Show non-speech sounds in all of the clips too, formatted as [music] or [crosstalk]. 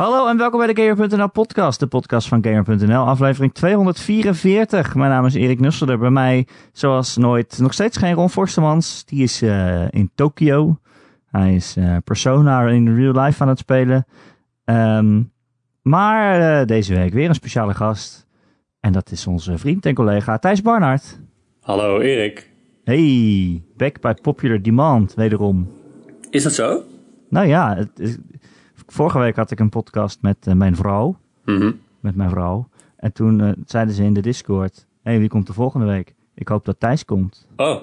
Hallo en welkom bij de Gamer.nl podcast, de podcast van Gamer.nl, aflevering 244. Mijn naam is Erik Nusselder, bij mij zoals nooit nog steeds geen Ron Forstemans. Die is uh, in Tokio, hij is uh, Persona in real life aan het spelen. Um, maar uh, deze week weer een speciale gast en dat is onze vriend en collega Thijs Barnard. Hallo Erik. Hey, back by popular demand, wederom. Is dat zo? Nou ja, het is, vorige week had ik een podcast met uh, mijn vrouw. Mm -hmm. Met mijn vrouw. En toen uh, zeiden ze in de Discord: Hé, hey, wie komt de volgende week? Ik hoop dat Thijs komt. Oh,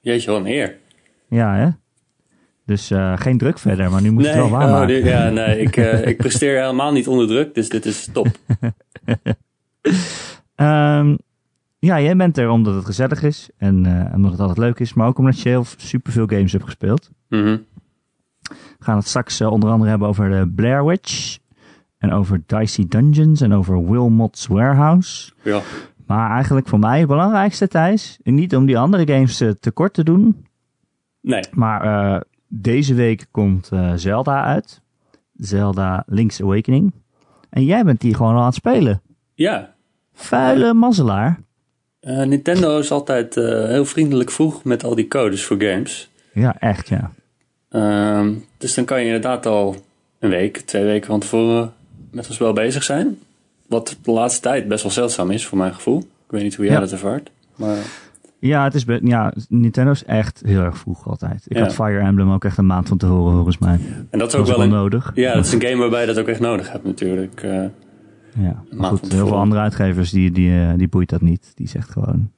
jeetje, wel een eer. Ja, hè? Dus uh, geen druk verder, maar nu moet nee, je het wel waarmaken. Oh, ja, nee, ik, ik presteer helemaal niet onder druk, dus dit is top. um, [laughs] ja, jij bent er omdat het gezellig is en omdat het altijd leuk is, maar ook omdat je heel superveel games hebt gespeeld. Mm -hmm. We gaan het straks uh, onder andere hebben over de Blair Witch en over Dicey Dungeons en over Wilmot's Warehouse. Ja. Maar eigenlijk voor mij het belangrijkste, Thijs, niet om die andere games uh, tekort te doen. Nee. Maar uh, deze week komt uh, Zelda uit. Zelda Link's Awakening. En jij bent die gewoon al aan het spelen. Ja. Vuile mazzelaar. Uh, Nintendo is altijd heel vriendelijk vroeg met al die codes voor games. Ja, echt ja. Uh, dus dan kan je inderdaad al een week, twee weken van tevoren met ons wel bezig zijn. Wat de laatste tijd best wel zeldzaam is, voor mijn gevoel. Ik weet niet hoe jij Ja. dat ervaart. Maar Ja, het is ja, Nintendo is echt heel erg vroeg altijd. Ik Ja. had Fire Emblem ook echt een maand van tevoren volgens mij. en dat is ook wel een, nodig. Ja, dat is een game waarbij je dat ook echt nodig hebt natuurlijk. Eh, Ja, maar goed, heel veel andere uitgevers die, die, eh, die boeit dat niet. Die zegt gewoon,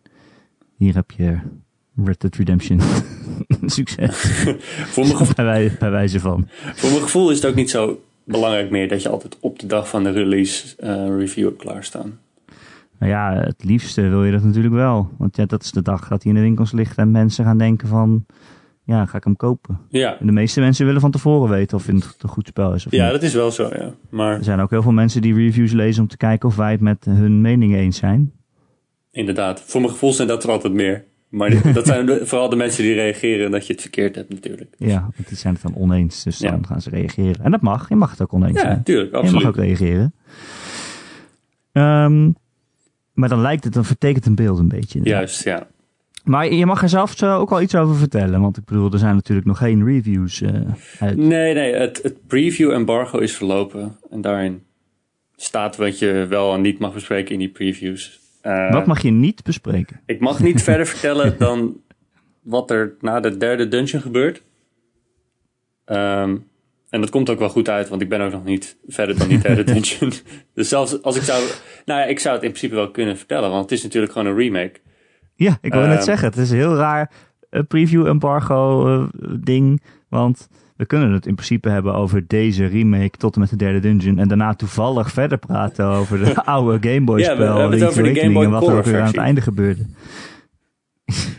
hier heb je Red Dead Redemption. [laughs] Succes. voor, mijn gevoel, bij, wij- bij wijze van. voor mijn gevoel is het ook niet zo belangrijk meer dat je altijd op de dag van de release eh, review hebt klaarstaan. Nou ja, het liefste wil je dat natuurlijk wel. Want ja, dat is de dag dat hij in de winkels ligt en mensen gaan denken van... Ja, ga ik hem kopen? Ja, En de meeste mensen willen van tevoren weten of het een goed spel is of ja niet. dat is wel zo, ja. Maar Er zijn ook heel veel mensen die reviews lezen om te kijken of wij het met hun mening eens zijn. inderdaad, voor mijn gevoel zijn dat er altijd meer. Maar dat zijn de- vooral de mensen die reageren dat je het verkeerd hebt natuurlijk. [laughs] Ja, want die zijn het dan oneens, dus dan gaan ze reageren. En dat mag, je mag het ook oneens Ja, zijn. tuurlijk, Je mag absoluut. ook reageren. Ehm, maar dan lijkt het, dan vertekent een beeld een beetje. Juist, ja. Maar je mag er zelf zo ook al iets over vertellen. Want ik bedoel, er zijn natuurlijk nog geen reviews eh, uit. Nee, nee, het, het preview embargo is verlopen. En daarin staat wat je wel en niet mag bespreken in die previews. Eh, Wat mag je niet bespreken? Ik mag niet [laughs] verder vertellen dan wat er na de derde dungeon gebeurt. Ehm, en dat komt ook wel goed uit, want ik ben ook nog niet verder dan die derde [laughs] dungeon. Dus zelfs als ik zou... Nou ja, ik zou het in principe wel kunnen vertellen, want het is natuurlijk gewoon een remake. Ja, ik wil net Ehm. zeggen, het is een heel raar eh, preview embargo eh, ding. Want we kunnen het in principe hebben over deze remake tot en met de derde dungeon. En daarna toevallig verder praten over de [laughs] oude Game Boy Ja, we- spel. hebben het Link's over de Game Awakening Boy en wat er ook weer aan het einde gebeurde.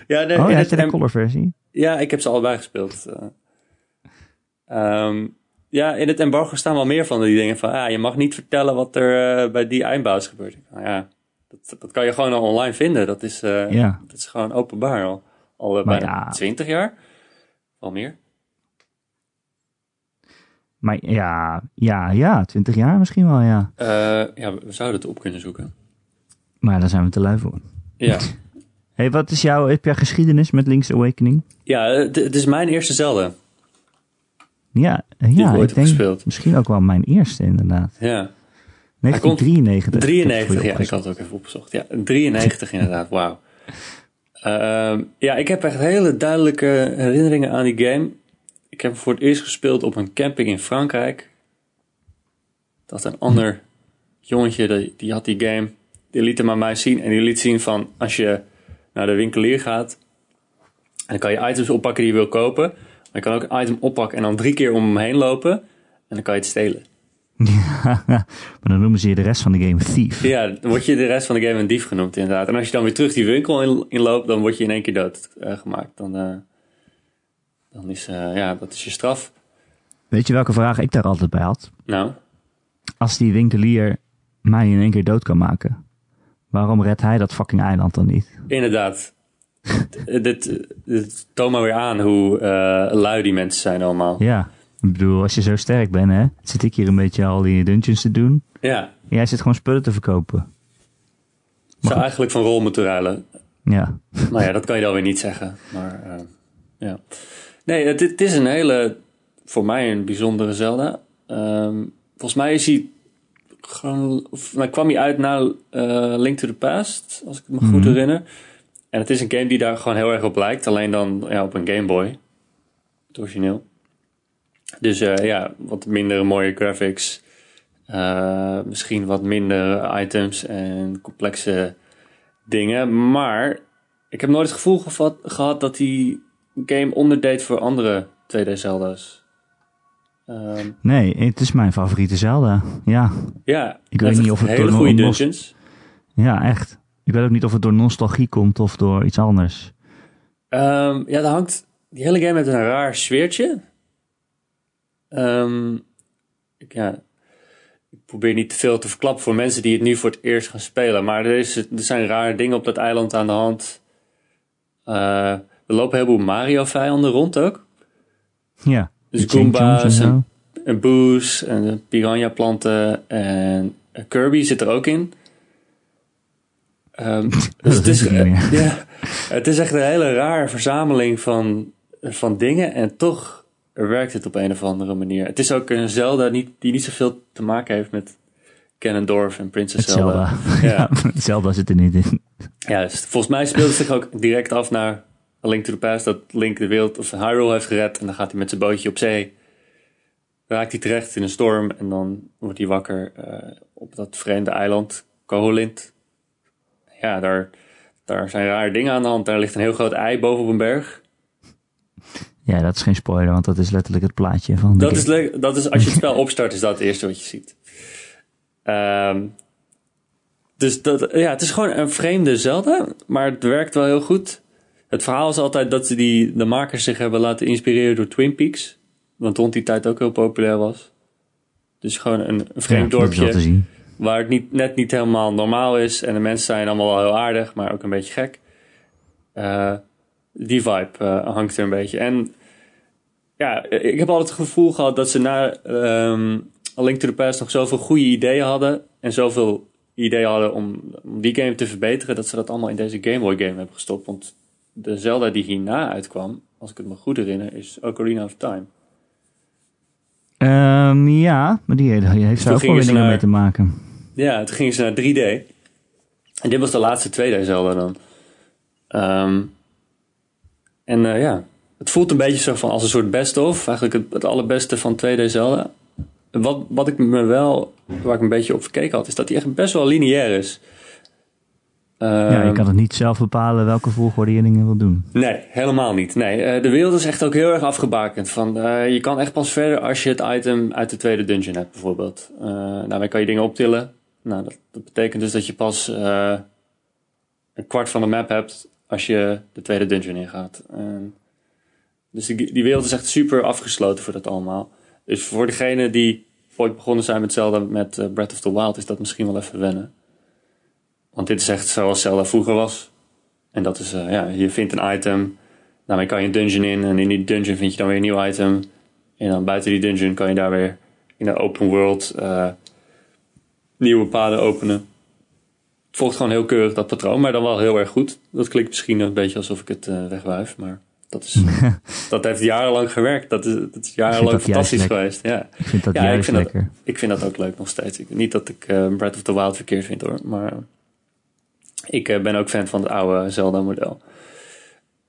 Ja, [laughs] Oh, ja, het had je de color versie? Ja, ik heb ze allebei gespeeld. Eh, ehm, ja, in het embargo staan wel meer van die dingen van... Ah, je mag niet vertellen wat er eh, bij die eindbaas is gebeurd. Nou ja, dat, dat kan je gewoon al online vinden. Dat is, eh, Ja. dat is gewoon openbaar al. Al bijna ja. 20 jaar. Al meer. Maar ja, ja, ja, 20 jaar misschien wel, ja. Eh, ja, we zouden het op kunnen zoeken. Maar daar zijn we te lui voor. Ja, [laughs] hey, wat is jouw, heb jij geschiedenis met Link's Awakening? ja het, is mijn eerste Zelda. Ja, ik ja ik denk gespeeld. misschien ook wel mijn eerste inderdaad. Ja, 1993. 93, ja, ik had had het ook even opgezocht. Ja, 93 [laughs] inderdaad, wauw. Ehm, ja, ik heb echt hele duidelijke herinneringen aan die game. Ik heb voor het eerst gespeeld op een camping in Frankrijk. Dat een ander jongetje, die, die had die game, die liet hem aan mij zien. En die liet zien van, als je naar de winkelier gaat, en dan kan je items oppakken die je wil kopen. Maar je kan ook een item oppakken en dan drie keer om hem heen lopen. En dan kan je het stelen. [laughs] maar dan noemen ze je de rest van de game Thief. Ja, dan word je de rest van de game een dief genoemd inderdaad. En als je dan weer terug die winkel in, inloopt, dan word je in één keer dood eh, gemaakt. Dan, eh, dan is, eh, ja, dat is je straf. Weet je welke vraag ik daar altijd bij had? Nou, Als die winkelier mij in één keer dood kan maken, waarom redt hij dat fucking eiland dan niet? inderdaad. [laughs] dit, dit toont maar weer aan hoe eh, lui die mensen zijn allemaal. Ja, Ik bedoel, als je zo sterk bent, hè, zit ik hier een beetje al die dungeons te doen. Ja, Jij zit gewoon spullen te verkopen. zou eigenlijk van rol moeten ruilen. Ja. Nou ja, dat kan je dan weer niet zeggen. Maar eh, ja. Nee, het, het is een hele, voor mij een bijzondere Zelda. Ehm, volgens mij is hij gewoon, of, nou, kwam hij uit na eh, Link to the Past, als ik me goed Mhm. herinner. En het is een game die daar gewoon heel erg op lijkt, alleen dan ja, op een Game Boy. Het origineel. Dus eh, ja, wat minder mooie graphics. eh, misschien wat minder items en complexe dingen. Maar ik heb nooit het gevoel gevat, gehad dat die game onderdeed voor andere 2D Zelda's. Ehm, Nee, het is mijn favoriete Zelda. Ja, ja, Ik weet niet of het hele goede dungeons. ja, echt. Ik weet ook niet of het door nostalgie komt of door iets anders. Ehm, ja, daar hangt. Die hele game heeft een raar sfeertje. Ehm, ik, ja, ik probeer niet te veel te verklappen voor mensen die het nu voor het eerst gaan spelen. Maar er, is, er zijn rare dingen op dat eiland aan de hand. Eh, er lopen een heleboel Mario-vijanden rond ook. Ja. Dus en Goombas zo. en, en Boos en piranha-planten en Kirby zit er ook in. Ehm, [laughs] dus het, is, meer. ja, het is echt een hele rare verzameling van, van dingen en toch werkt het op een of andere manier. Het is ook een Zelda niet, die niet zoveel te maken heeft met Ganondorf en Princess Zelda. Zelda. Ja. [laughs] Ja. Zelda zit er niet in. Ja, dus volgens mij speelt het zich ook direct af naar A Link to the Past. Dat Link de wereld of Hyrule heeft gered. En dan gaat hij met zijn bootje op zee. Raakt hij terecht in een storm. En dan wordt hij wakker eh, op dat vreemde eiland Koholint. Ja, daar, daar zijn rare dingen aan de hand. Daar ligt een heel groot ei boven op een berg. Ja, dat is geen spoiler, want dat is letterlijk het plaatje van Dat game. is, dat is als je het spel opstart, is dat het eerste wat je ziet. Ehm, dus dat, ja, het is gewoon een vreemde Zelda, maar het werkt wel heel goed. Het verhaal is altijd dat ze die, de makers zich hebben laten inspireren door Twin Peaks. Wat rond die tijd ook heel populair was. Dus gewoon een, een vreemd Ja, dorpje waar het niet, net niet helemaal normaal is. En de mensen zijn allemaal wel heel aardig, maar ook een beetje gek. Eh, die vibe eh, hangt er een beetje. En ja, ik heb altijd het gevoel gehad dat ze na A Link to the Past nog zoveel goede ideeën hadden. En zoveel ideeën hadden om, om die game te verbeteren. Dat ze dat allemaal in deze Game Boy game hebben gestopt. Want de Zelda die hierna uitkwam, als ik het me goed herinner, is Ocarina of Time. Ehm, ja, maar die, die heeft daar ook wel weer dingen naar- mee te maken. Ja, toen gingen ze naar 3D. En dit was de laatste 2D Zelda dan. Ehm, en eh, ja, het voelt een beetje zo van als een soort best-of. Eigenlijk het, het allerbeste van 2D Zelda. Wat, wat ik me wel, waar ik een beetje op verkeken had, is dat hij echt best wel lineair is. Ja, je Ehm, kan het niet zelf bepalen welke volgorde je dingen wil doen. Nee, helemaal niet. Nee, eh, de wereld is echt ook heel erg afgebakend. Van, eh, je kan echt pas verder als je het item uit de tweede dungeon hebt, bijvoorbeeld. Daarmee kan je dingen optillen. Nou, dat, dat betekent dus dat je pas een kwart van de map hebt als je de tweede dungeon ingaat. En dus die, die wereld is echt super afgesloten voor dat allemaal. Dus voor degene die ooit begonnen zijn met Zelda met Breath of the Wild, is dat misschien wel even wennen. Want dit is echt zoals Zelda vroeger was. En dat is, eh, ja, je vindt een item, daarmee kan je een dungeon in. En in die dungeon vind je dan weer een nieuw item. En dan buiten die dungeon kan je daar weer in de open world eh, nieuwe paden openen. Het volgt gewoon heel keurig dat patroon, maar dan wel heel erg goed. Dat klinkt misschien een beetje alsof ik het eh, wegwuif, maar dat, is, [laughs] dat heeft jarenlang gewerkt. Dat is, dat is jarenlang fantastisch geweest. Ja. Ik vind dat Ja, ik vind dat- lekker. Ik vind dat ook leuk nog steeds. Ik, niet dat ik Breath of the Wild verkeerd vind hoor, maar ik eh, ben ook fan van het oude Zelda-model.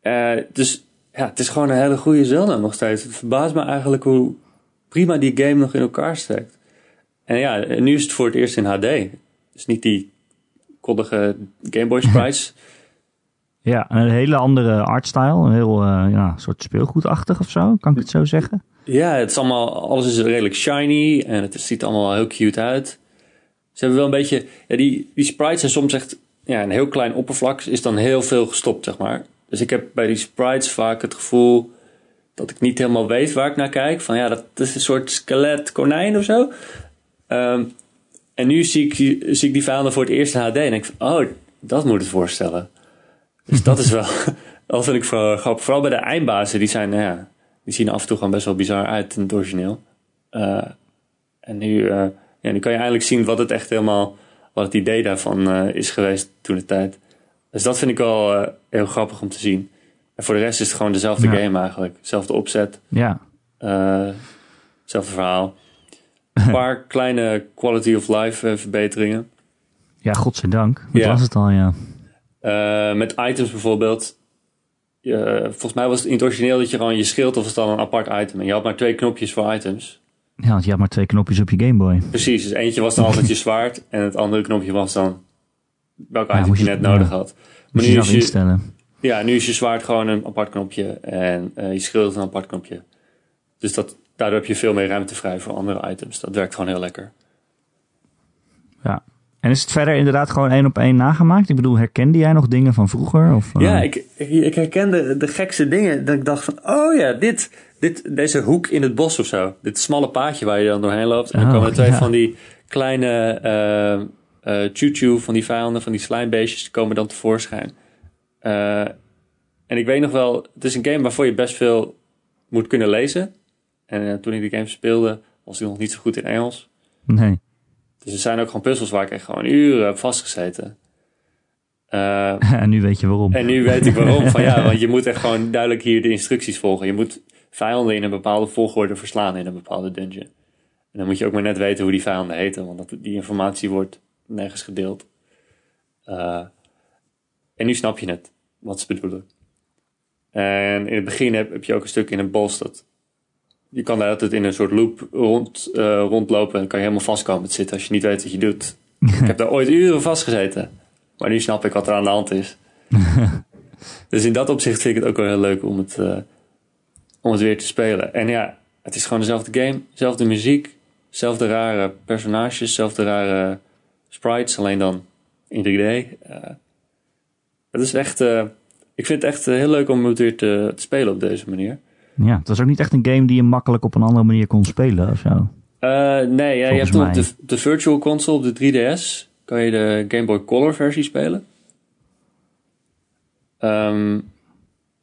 Eh, dus ja, het is gewoon een hele goede Zelda nog steeds. Het verbaast me eigenlijk hoe prima die game nog in elkaar steekt. En ja, nu is het voor het eerst in HD. Dus niet die koddige Game Boy sprites. [laughs] Ja, een hele andere artstyle. Een heel eh, ja, soort speelgoedachtig of zo, kan ik het zo zeggen? Ja, het is allemaal, alles is redelijk shiny en het ziet allemaal heel cute uit. Ze hebben wel een beetje, ja, die, die sprites zijn soms echt, ja, een heel klein oppervlak is dan heel veel gestopt, zeg maar. Dus ik heb bij die sprites vaak het gevoel dat ik niet helemaal weet waar ik naar kijk. Van ja, dat, is een soort skelet konijn of zo. Ehm, en nu zie ik, zie ik die vijanden voor het eerst in HD en ik van, oh, dat moet het voorstellen. Dus dat is wel, [laughs] dat vind ik vooral grappig. Vooral bij de eindbazen, die zijn, nou ja, Die zien af en toe gewoon best wel bizar uit in het origineel. Uh, en nu, uh, ja, nu kan je eigenlijk zien wat het echt helemaal, wat het idee daarvan uh, is geweest toen de tijd. Dus dat vind ik wel heel grappig om te zien. En voor de rest is het gewoon dezelfde ja. game eigenlijk. Zelfde opzet. Ja. zelfde verhaal. Een paar [laughs] kleine quality of life verbeteringen. Ja, godzijdank. Dat ja. was het al, ja. met items bijvoorbeeld. volgens mij was het in het origineel dat je gewoon je schild of was dan een apart item. En je had maar twee knopjes voor items. Ja, want je had maar twee knopjes op je Game Boy. Precies, dus eentje was dan [laughs] altijd je zwaard en het andere knopje was dan welk item je, net nodig had. Maar nu je is je, instellen. Ja, nu is je zwaard gewoon een apart knopje en uh, je schild een apart knopje. Dus dat, daardoor heb je veel meer ruimte vrij voor andere items. Dat werkt gewoon heel lekker. Ja. En is het verder inderdaad gewoon één op één nagemaakt? Ik bedoel, herkende jij nog dingen van vroeger? Of, uh... Ja, ik, ik, herkende de gekste dingen. Dat ik dacht van, oh ja, dit, dit, deze hoek in het bos of zo. Dit smalle paadje waar je dan doorheen loopt. En dan Oh, komen er twee ja. van die kleine uh, uh, choo-choo van die vijanden, van die slijmbeestjes, die komen dan tevoorschijn. En ik weet nog wel, het is een game waarvoor je best veel moet kunnen lezen. En toen ik die game speelde, was ik nog niet zo goed in Engels. Nee. Dus er zijn ook gewoon puzzels waar ik echt gewoon uren heb vastgezeten. Uh, [laughs] en nu weet je waarom. En nu weet ik waarom. Van ja, want je moet echt gewoon duidelijk hier de instructies volgen. Je moet vijanden in een bepaalde volgorde verslaan in een bepaalde dungeon. En dan moet je ook maar net weten hoe die vijanden heten, want dat, die informatie wordt nergens gedeeld. Uh, en nu snap je het, wat ze bedoelen. En in het begin heb, heb je ook een stuk in een bos dat. Je kan daar altijd in een soort loop rond, uh, rondlopen en kan je helemaal vast komen te zitten als je niet weet wat je doet. [laughs] ik heb daar ooit uren vastgezeten. Maar nu snap ik wat er aan de hand is. [laughs] dus in dat opzicht vind ik het ook wel heel leuk om het, uh, om het weer te spelen. En ja, het is gewoon dezelfde game, dezelfde muziek, dezelfde rare personages, dezelfde rare sprites, alleen dan in 3D. Uh, het is echt, ik vind het echt heel leuk om het weer te, te, spelen op deze manier. Ja, het was ook niet echt een game die je makkelijk op een andere manier kon spelen of zo. nee, ja, je hebt op de, de Virtual Console, op de 3DS, kan je de Game Boy Color versie spelen. Um,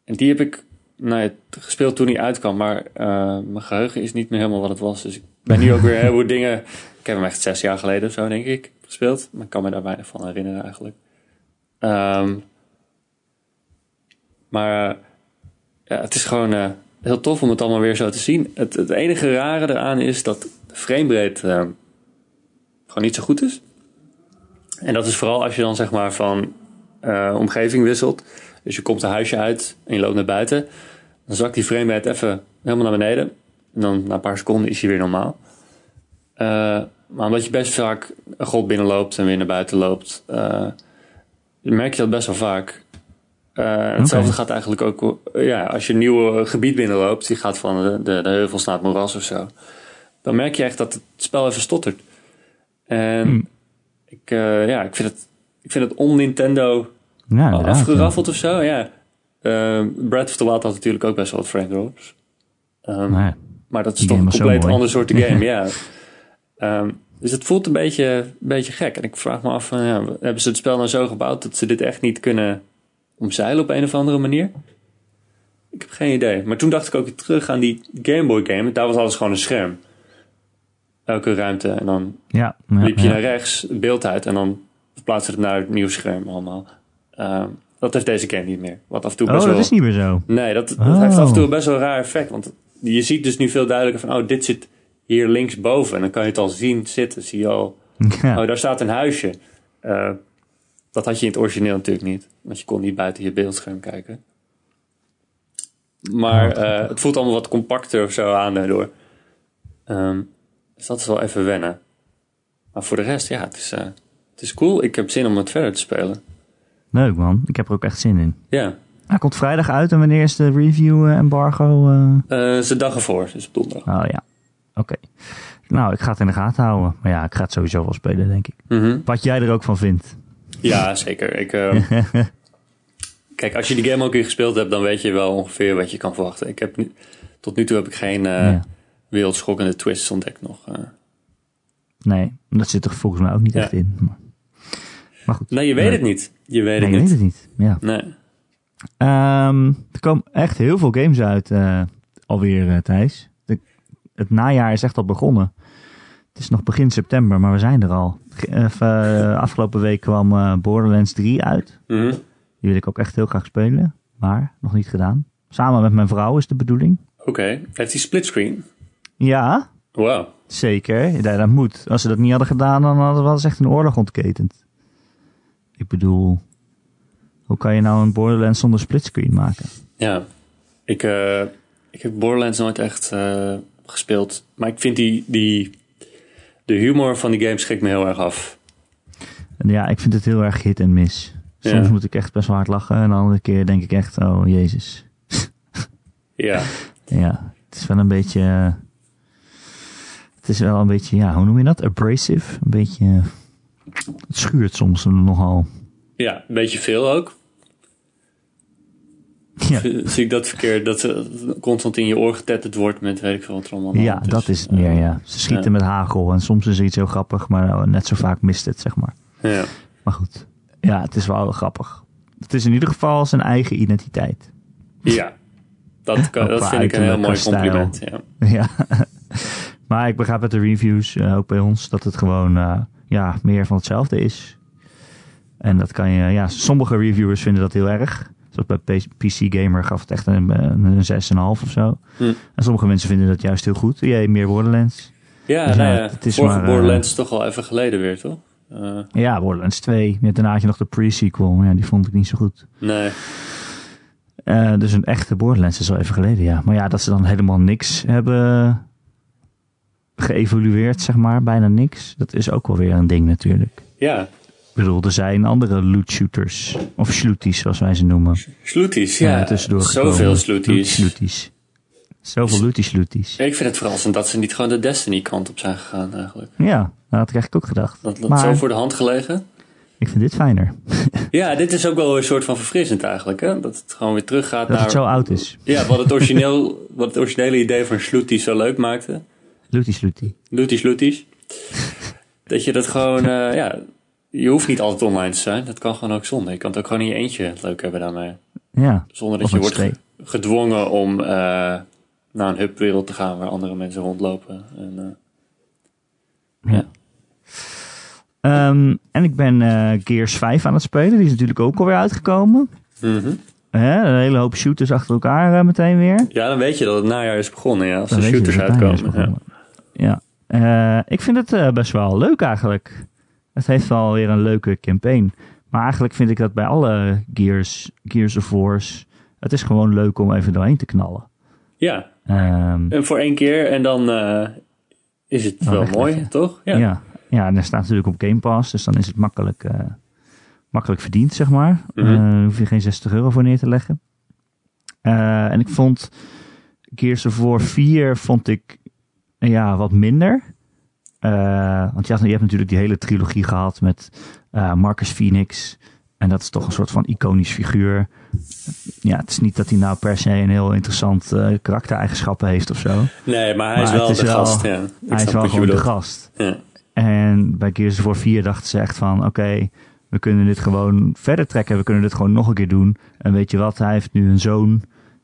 en die heb ik nou ja, gespeeld toen hij uitkwam, maar uh, mijn geheugen is niet meer helemaal wat het was. Dus ik ben nu ook weer [laughs] heel veel dingen. Ik heb hem echt zes jaar geleden of zo, denk ik, gespeeld. Maar ik kan me daar weinig van herinneren eigenlijk. Um, maar uh, ja, het is gewoon uh, heel tof om het allemaal weer zo te zien. Het, het enige rare eraan is dat uh, gewoon niet zo goed is. En dat is vooral als je dan zeg maar van uh, omgeving wisselt. Dus je komt een huisje uit en je loopt naar buiten. Dan zakt die framerate even helemaal naar beneden. En dan na een paar seconden is hij weer normaal. Uh, maar omdat je best vaak een god binnenloopt en weer naar buiten loopt, uh, merk je dat best wel vaak. Uh, hetzelfde gaat eigenlijk ook ja, als je een nieuw gebied binnenloopt, die gaat van de, de, de heuvels naar het moeras of zo. Dan merk je echt dat het spel even stottert. En hmm. ik, uh, ja, ik vind het, ik vind het on-Nintendo ja, afgeraffeld ja. of zo. Ja. Uh, Breath of the Wild had natuurlijk ook best wel wat frame drops. Um, nee. Maar dat is toch een compleet ander soort [laughs] game, ja. Um, dus het voelt een beetje, een beetje gek. En ik vraag me af, van, ja, hebben ze het spel nou zo gebouwd dat ze dit echt niet kunnen omzeilen op een of andere manier? Ik heb geen idee. Maar toen dacht ik ook weer terug aan die Game Boy game. Daar was alles gewoon een scherm. Elke ruimte. En dan ja, ja, liep je ja. naar rechts, beeld uit. En dan verplaatste het naar het nieuwe scherm allemaal. Um, dat heeft deze game niet meer. Wat af en toe Oh, best dat wel... is niet meer zo. Nee, dat, dat Oh. heeft af en toe best wel een raar effect. Want je ziet dus nu veel duidelijker van... Oh, dit zit hier linksboven. En dan kan je het al zien zitten. Zie je al... [laughs] Oh, daar staat een huisje. Uh, dat had je in het origineel natuurlijk niet. Want je kon niet buiten je beeldscherm kijken. Maar uh, het voelt allemaal wat compacter of zo aan daardoor. Um, dus dat is wel even wennen. Maar voor de rest, ja, het is, uh, het is cool. Ik heb zin om het verder te spelen. Leuk man, ik heb er ook echt zin in. Ja. Hij komt vrijdag uit en wanneer is de review uh, embargo? Uh... Is de dag ervoor, dus op donderdag. Oh ja, oké. Okay. Nou, ik ga het in de gaten houden. Maar ja, ik ga het sowieso wel spelen, denk ik. Mm -hmm. Wat jij er ook van vindt. Ja, zeker. Ik, uh... [laughs] Kijk, als je die game ook keer gespeeld hebt, dan weet je wel ongeveer wat je kan verwachten. Ik heb nu, tot nu toe heb ik geen uh, ja. wereldschokkende twists ontdekt nog. Uh... Nee, dat zit er volgens mij ook niet ja. echt in. Maar, maar goed. Nee, je weet het niet. Je weet nee, het niet. weet het niet. Ja. Nee. Um, er komen echt heel veel games uit alweer, Thijs. De, het najaar is echt al begonnen. Het is nog begin september, maar we zijn er al. Uh, afgelopen week kwam uh, Borderlands 3 uit. Mhm. Die wil ik ook echt heel graag spelen, maar nog niet gedaan. Samen met mijn vrouw is de bedoeling. Oké, heeft hij splitscreen? Ja, Wow. zeker. Ja, dat moet. Als ze dat niet hadden gedaan, dan hadden we echt een oorlog ontketend. Ik bedoel, hoe kan je nou een Borderlands zonder splitscreen maken? Ja, ik, eh, ik heb Borderlands nooit echt eh, gespeeld. Maar ik vind die, die, de humor van die game schrikt me heel erg af. Ja, ik vind het heel erg hit en miss. Soms Ja. moet ik echt best wel hard lachen. En de andere keer denk ik echt, oh jezus. Ja, [laughs] Ja, het is wel een beetje... eh, het is wel een beetje, ja, hoe noem je dat? Abrasive. Een beetje... eh, het schuurt soms nogal. ja een beetje veel ook. Ja, Zie ik dat verkeerd, dat ze constant in je oor getetterd wordt met weet ik veel wat er allemaal ja dat is het meer, ja. Ze schieten ja. met hagel. En soms is er iets heel grappig, maar nou, net zo vaak mist het, zeg maar. Ja, Maar goed, ja, het is wel grappig. Het is in ieder geval zijn eigen identiteit. ja. Dat, [laughs] kan, dat vind ik een heel mooi compliment. Ja. [laughs] Ja. maar ik begrijp uit de reviews, eh, ook bij ons, dat het gewoon eh, ja, meer van hetzelfde is. En dat kan je, ja, sommige reviewers vinden dat heel erg. Zoals bij PC Gamer gaf het echt een, een, een 6,5 of zo. Hm. En sommige mensen vinden dat juist heel goed. Jij meer Borderlands. Ja, Dus nou ja, ja, het is vorige maar, eh, Borderlands is toch al even geleden weer, toch? Eh, Ja, Borderlands 2. Ja, Daarna had je nog de pre-sequel, maar ja, die vond ik niet zo goed. nee, Eh, dus een echte Borderlands is al even geleden, ja. Maar ja, dat ze dan helemaal niks hebben geëvolueerd, zeg maar. Bijna niks. Dat is ook wel weer een ding natuurlijk. ja, Ik bedoel, er zijn andere loot shooters. Of slooties, zoals wij ze noemen. Sloeties, Ja, ja. tussendoor Zoveel sloeties. Slooties. Zoveel looties slooties. Ik vind het verrassend dat ze niet gewoon de Destiny-kant op zijn gegaan eigenlijk. Ja, dat had ik eigenlijk ook gedacht. Dat dat Maar zo voor de hand gelegen. ik vind dit fijner. [laughs] Ja, dit is ook wel een soort van verfrissend eigenlijk, hè? Dat het gewoon weer teruggaat Dat naar... het zo oud is. Ja, wat het, origineel, [laughs] wat het originele idee van Sloeties zo leuk maakte. Looties slootie. Looties, looties. dat je dat gewoon, [laughs] eh, ja... Je hoeft niet altijd online te zijn. Dat kan gewoon ook zonder. Je kan het ook gewoon in je eentje leuk hebben daarmee. Ja. Zonder dat je wordt gedwongen om eh, naar een hubwereld te gaan waar andere mensen rondlopen. En, eh, Ja. Ehm, en ik ben eh, Gears 5 aan het spelen. Die is natuurlijk ook alweer uitgekomen. mhm. Hè, een hele hoop shooters achter elkaar eh, meteen weer. Ja, dan weet je dat het najaar is begonnen, ja. Als Dan de shooters uitkomen. Ja. Ja, Eh, ik vind het eh, best wel leuk eigenlijk. Het heeft wel weer een leuke campaign. Maar eigenlijk vind ik dat bij alle Gears, Gears of Wars... Het is gewoon leuk om even doorheen te knallen. ja, Ehm, en voor één keer en dan eh, is het wel mooi, toch? ja. Ja. Ja. en dat staat natuurlijk op Game Pass. Dus dan is het makkelijk, eh, makkelijk verdiend, zeg maar. Eh, hoef je geen 60 euro voor neer te leggen. En ik vond Gears of War 4 vond ik ja, wat minder. Eh, want je, hebt natuurlijk die hele trilogie gehad met eh, Marcus Phoenix. En dat is toch een soort van iconisch figuur. Ja, het is niet dat hij nou per se een heel interessant eh, karaktereigenschappen heeft of zo. Nee, maar hij Maar is wel is de wel- gast, ja. Hij is wel gewoon de gast. Ja. En bij Gears War 4 dachten ze echt van... Oké, we kunnen dit gewoon verder trekken. We kunnen dit gewoon nog een keer doen. En weet je wat, hij heeft nu een zoon.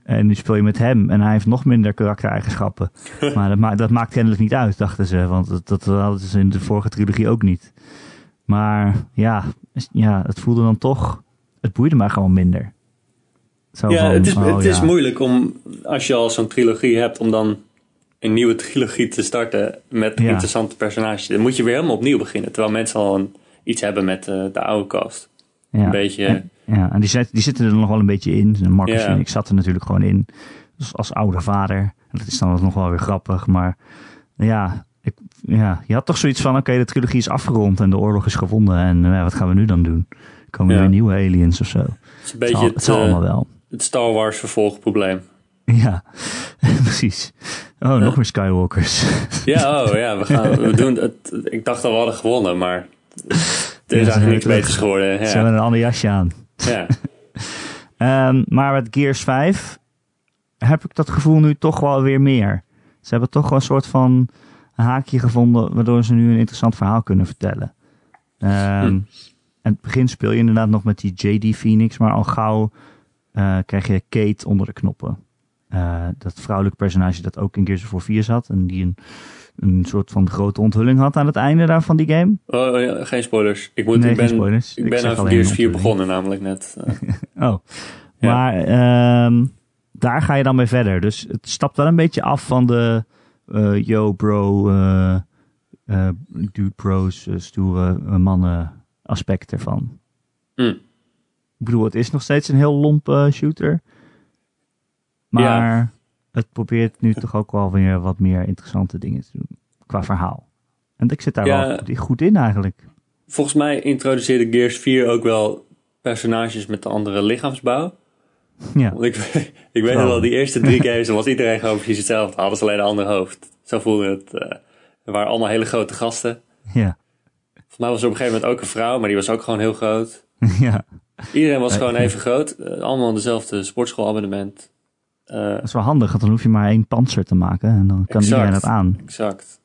En nu speel je met hem. En hij heeft nog minder karaktereigenschappen. [laughs] maar dat, ma dat maakt kennelijk niet uit, dachten ze. Want dat, dat hadden ze in de vorige trilogie ook niet. Maar ja, ja, het voelde dan toch... Het boeide mij gewoon minder. Zo Ja, van, het is, oh het is moeilijk om, als je al zo'n trilogie hebt, om dan een nieuwe trilogie te starten met Ja. interessante personages. Dan moet je weer helemaal opnieuw beginnen, terwijl mensen al een, iets hebben met eh, de oude cast. Ja. Een beetje... En, ja, en die, zit, die zitten er nog wel een beetje in. Marcus Ja. Phoenix zat er natuurlijk gewoon in. Dus als oude vader. En dat is dan nog wel weer grappig. Maar ja, ik, ja je had toch zoiets van... Oké, de trilogie is afgerond en de oorlog is gewonnen. En eh, wat gaan we nu dan doen? Komen er Ja. weer nieuwe aliens of zo? Het is een beetje zal, het, zal eh, allemaal wel. het Star Wars vervolgprobleem. Ja, [laughs] precies. Oh, nog meer Skywalkers. Ja, oh ja, we, gaan, [laughs] we doen het. Ik dacht al we hadden gewonnen, maar het is eigenlijk weer niks beters geworden. Ze hebben Ja. een ander jasje aan. Ja. [laughs] Ehm, maar met Gears 5 heb ik dat gevoel nu toch wel weer meer. Ze hebben toch wel een soort van haakje gevonden waardoor ze nu een interessant verhaal kunnen vertellen. Hm. En het begin speel je inderdaad nog met die JD Phoenix, maar al gauw eh, krijg je Kate onder de knoppen. eh, dat vrouwelijke personage dat ook in Gears of War 4 zat. En die een, een soort van grote onthulling had aan het einde daar van die game. Oh, oh ja, geen spoilers. Ik, moet, Nee, ik geen ben, spoilers. Ik Ik ben alleen Gears een 4 onthulling. begonnen namelijk net. [laughs] Oh. Ja. Maar ehm, daar ga je dan mee verder. Dus het stapt wel een beetje af van de eh, yo bro, eh, eh, dude bros, stoere mannen aspect ervan. hm. Ik bedoel, het is nog steeds een heel lompe shooter. Maar het probeert nu toch ook wel weer wat meer interessante dingen te doen. Qua verhaal. En ik zit daar Ja. wel goed- in eigenlijk. Volgens mij introduceerde Gears 4 ook wel personages met een andere lichaamsbouw. Ja, Want ik, [laughs] ik weet nog wel, die eerste drie [laughs] games was iedereen gewoon precies hetzelfde. Hadden ze alleen een ander hoofd. Zo voelde het. er waren allemaal hele grote gasten. ja, Volgens mij was er op een gegeven moment ook een vrouw, maar die was ook gewoon heel groot. [laughs] ja. Iedereen was Ja, gewoon even groot. Eh, allemaal dezelfde sportschoolabonnement. Eh, Dat is wel handig, want dan hoef je maar één panzer te maken en dan kan Exact. iedereen dat aan. exact.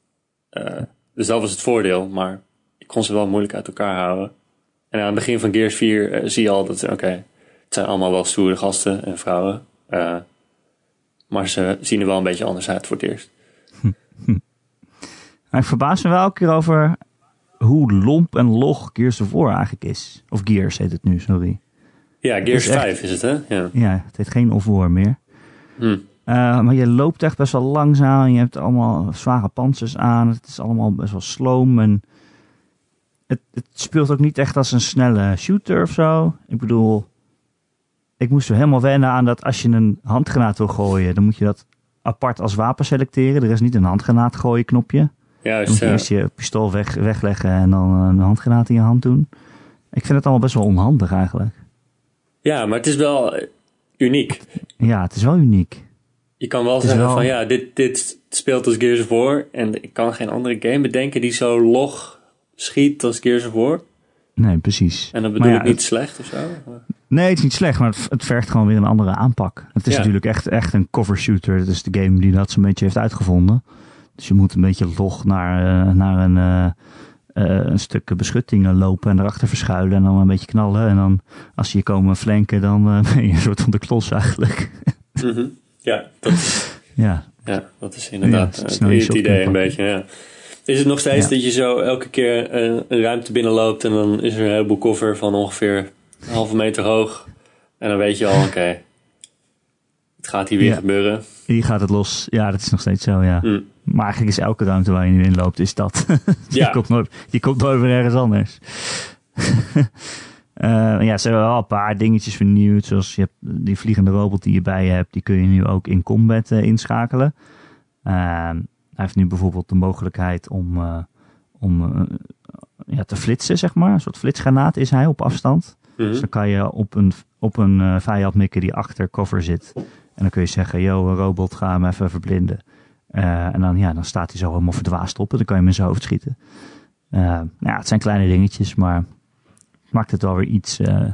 Eh, dus dat was het voordeel, maar ik kon ze wel moeilijk uit elkaar houden. En aan het begin van Gears 4 eh, zie je al dat, oké, het zijn allemaal wel stoere gasten en vrouwen. Maar ze zien er wel een beetje anders uit voor het eerst. [laughs] Maar ik verbaas me wel elke keer over hoe lomp en log Gears of War eigenlijk is. Of Gears heet het nu, sorry. Ja, Gears is echt- 5 is het, hè? Ja. Ja, het heet geen of war meer. Hm. Eh, maar je loopt echt best wel langzaam. Je hebt allemaal zware panzers aan. Het is allemaal best wel sloom. En het, het speelt ook niet echt als een snelle shooter of zo. Ik bedoel, ik moest er helemaal wennen aan dat als je een handgranaat wil gooien, dan moet je dat apart als wapen selecteren. Er is niet een handgranaat gooien knopje. Dan Juist, moet je eerst je pistool weg, wegleggen en dan een handgranaat in je hand doen. Ik vind het allemaal best wel onhandig eigenlijk. Ja, maar het is wel eh, uniek. Ja, het is wel uniek. Je kan wel zeggen wel- van ja, dit, dit speelt als Gears of War. En ik kan geen andere game bedenken die zo log schiet als Gears of War. Nee, precies. En dat bedoel ja, ik niet slecht of zo. Nee, het is niet slecht, maar het, het vergt gewoon weer een andere aanpak. Het is Ja. natuurlijk echt, echt een cover shooter. Het is de game die dat zo'n beetje heeft uitgevonden. Dus je moet een beetje log naar, eh, naar een, eh, een stuk beschutting eh, lopen en erachter verschuilen en dan een beetje knallen. En dan als ze je komen flanken, dan eh, [laughs] ben je een soort van de klos eigenlijk. Mhm. Ja, dat, [laughs] ja, ja, dat is inderdaad Ja, eh, snel je het idee een beetje. Ja. Is het nog steeds Ja. dat je zo elke keer eh, een ruimte binnenloopt en dan is er een heleboel cover van ongeveer een halve meter hoog. En dan weet je al, [laughs] oké, het gaat hier weer Ja. gebeuren. hier gaat het los. Ja, dat is nog steeds zo, ja. Hm. Maar eigenlijk is elke ruimte waar je nu in loopt, is dat. [laughs] je, Ja. komt nooit, je komt nooit ergens anders. [laughs] Eh, ja, ze hebben wel een paar dingetjes vernieuwd. Zoals je hebt die vliegende robot die je bij je hebt, die kun je nu ook in combat eh, inschakelen. Ehm, hij heeft nu bijvoorbeeld de mogelijkheid om, eh, om ja, te flitsen, zeg maar. Een soort flitsgranaat is hij op afstand. Mhm. Dus dan kan je op een, op een vijand mikken die achter cover zit. En dan kun je zeggen, yo, een robot, ga hem even verblinden. Eh, en dan, ja, dan staat hij zo helemaal verdwaasd op en dan kan je hem in zijn hoofd schieten. Eh, nou ja, het zijn kleine dingetjes, maar het maakt het wel weer iets... eh,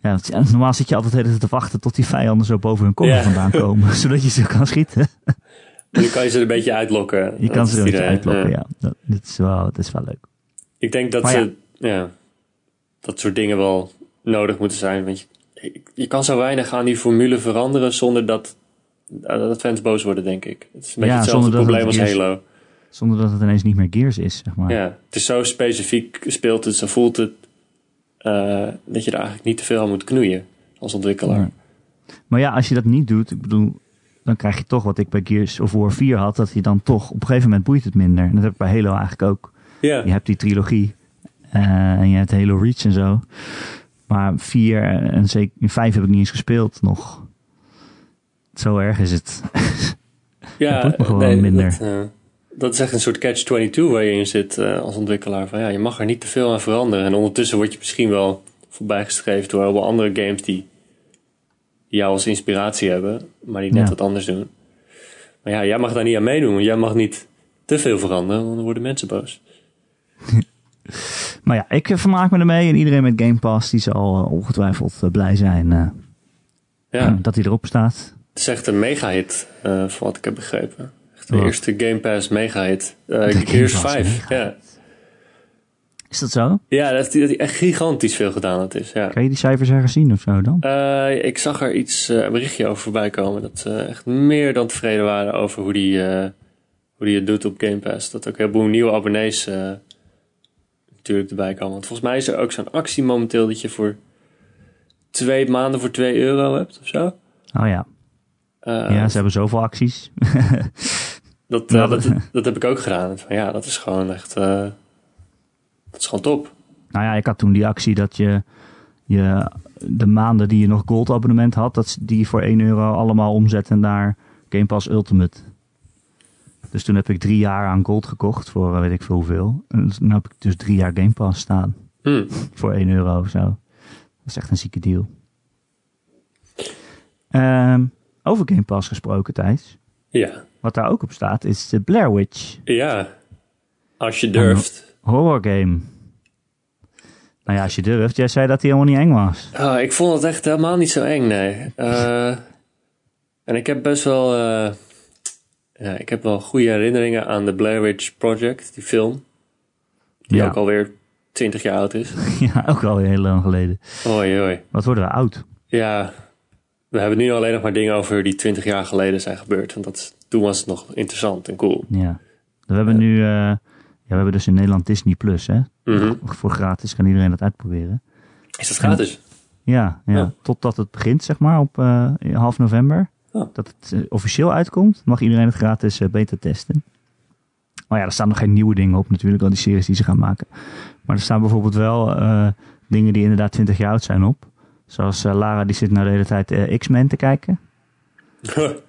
ja, normaal zit je altijd de hele tijd te wachten tot die vijanden zo boven hun Ja. vandaan komen, [laughs] zodat je ze kan schieten. En nu kan je ze er een beetje uitlokken. Je kan ze er een beetje uitlokken, Ja. ja. Dat, is wel, dat is wel leuk. Ik denk dat Maar ze, ja. dat soort dingen wel nodig moeten zijn. Want je, je kan zo weinig aan die formule veranderen zonder dat, dat fans boos worden, denk ik. Het is een beetje Ja, hetzelfde zonder dat probleem het als Halo. Zonder dat het ineens niet meer Gears is, zeg maar. Ja, het is zo specifiek speelt het, zo voelt het, eh, dat je er eigenlijk niet te veel aan moet knoeien als ontwikkelaar. Ja. Maar ja, als je dat niet doet, ik bedoel, dan krijg je toch wat ik bij Gears of War 4 had, dat je dan toch, op een gegeven moment boeit het minder. En dat heb ik bij Halo eigenlijk ook. Ja, Je hebt die trilogie eh, en je hebt Halo Reach en zo. Maar 4 en zeker 5 heb ik niet eens gespeeld nog. Zo erg is het. [laughs] ja minder. Dat, eh, dat is echt een soort catch-22 waar je in zit eh, als ontwikkelaar. Van, ja, je mag er niet te veel aan veranderen. En ondertussen word je misschien wel voorbijgestreefd door allemaal andere games die, jou als inspiratie hebben, maar die net Ja. wat anders doen. Maar ja, jij mag daar niet aan meedoen, want jij mag niet te veel veranderen, want dan worden mensen boos. [laughs] Maar ja, ik eh, vermaak me ermee en iedereen met Game Pass, die zal ongetwijfeld blij zijn Ja, [clears throat] dat hij erop staat. Het is echt een mega-hit, eh voor wat ik heb begrepen. Echt de eerste Game Pass mega-hit. Game Gears Pass 5, mega-hit. ja. Is dat zo? Ja, dat hij, echt gigantisch veel gedaan had is. Ja. Kan je die cijfers ergens zien of zo dan? Eh, ik zag er iets, eh, een berichtje over voorbij komen. Dat ze echt meer dan tevreden waren over hoe die, hoe die het doet op Game Pass. Dat ook heel veel nieuwe abonnees natuurlijk erbij komen. Want volgens mij is er ook zo'n actie momenteel dat je voor twee maanden voor 2 euro hebt of zo. Oh ja. Eh, Ja, ze hebben zoveel acties. [laughs] dat, eh, dat- dat, heb ik ook gedaan. Van, ja, dat is gewoon echt. eh, dat is gewoon top. Nou ja, ik had toen die actie dat je, je de maanden die je nog gold abonnement had, dat die voor 1 euro allemaal omzetten naar Game Pass Ultimate. Dus toen heb ik drie jaar aan gold gekocht voor weet ik veel hoeveel. En nu heb ik dus drie jaar Game Pass staan Hm. voor 1 euro of zo. Dat is echt een zieke deal. Ehm, over Game Pass gesproken, Thijs. Ja. Wat daar ook op staat is de Blair Witch ja, als je durft. horror game. Nou ja, als je durft. Jij zei dat hij helemaal niet eng was. Ah, ik vond het echt helemaal niet zo eng, nee. Eh, en ik heb best wel, eh, ja, ik heb wel goede herinneringen aan de Blair Witch Project, die film. Die Ja. ook alweer 20 jaar oud is. [laughs] Ja, ook al heel lang geleden. Oei, oei. Wat worden we oud? Ja, we hebben nu alleen nog maar dingen over die 20 jaar geleden zijn gebeurd. Want dat, toen was het nog interessant en cool. Ja. We hebben nu, eh, ja, we hebben dus in Nederland Disney Plus, hè? Mhm. Voor gratis kan iedereen dat uitproberen. Is dat gratis? Ja, ja. Ja. totdat het begint, zeg maar, op eh, half november. Oh. Dat het eh, officieel uitkomt, mag iedereen het gratis beta testen. Maar ja, er staan nog geen nieuwe dingen op natuurlijk, al die series die ze gaan maken. Maar er staan bijvoorbeeld wel dingen die inderdaad 20 jaar oud zijn op. Zoals eh, Lara, die zit nou de hele tijd eh, X-Men te kijken. [laughs] de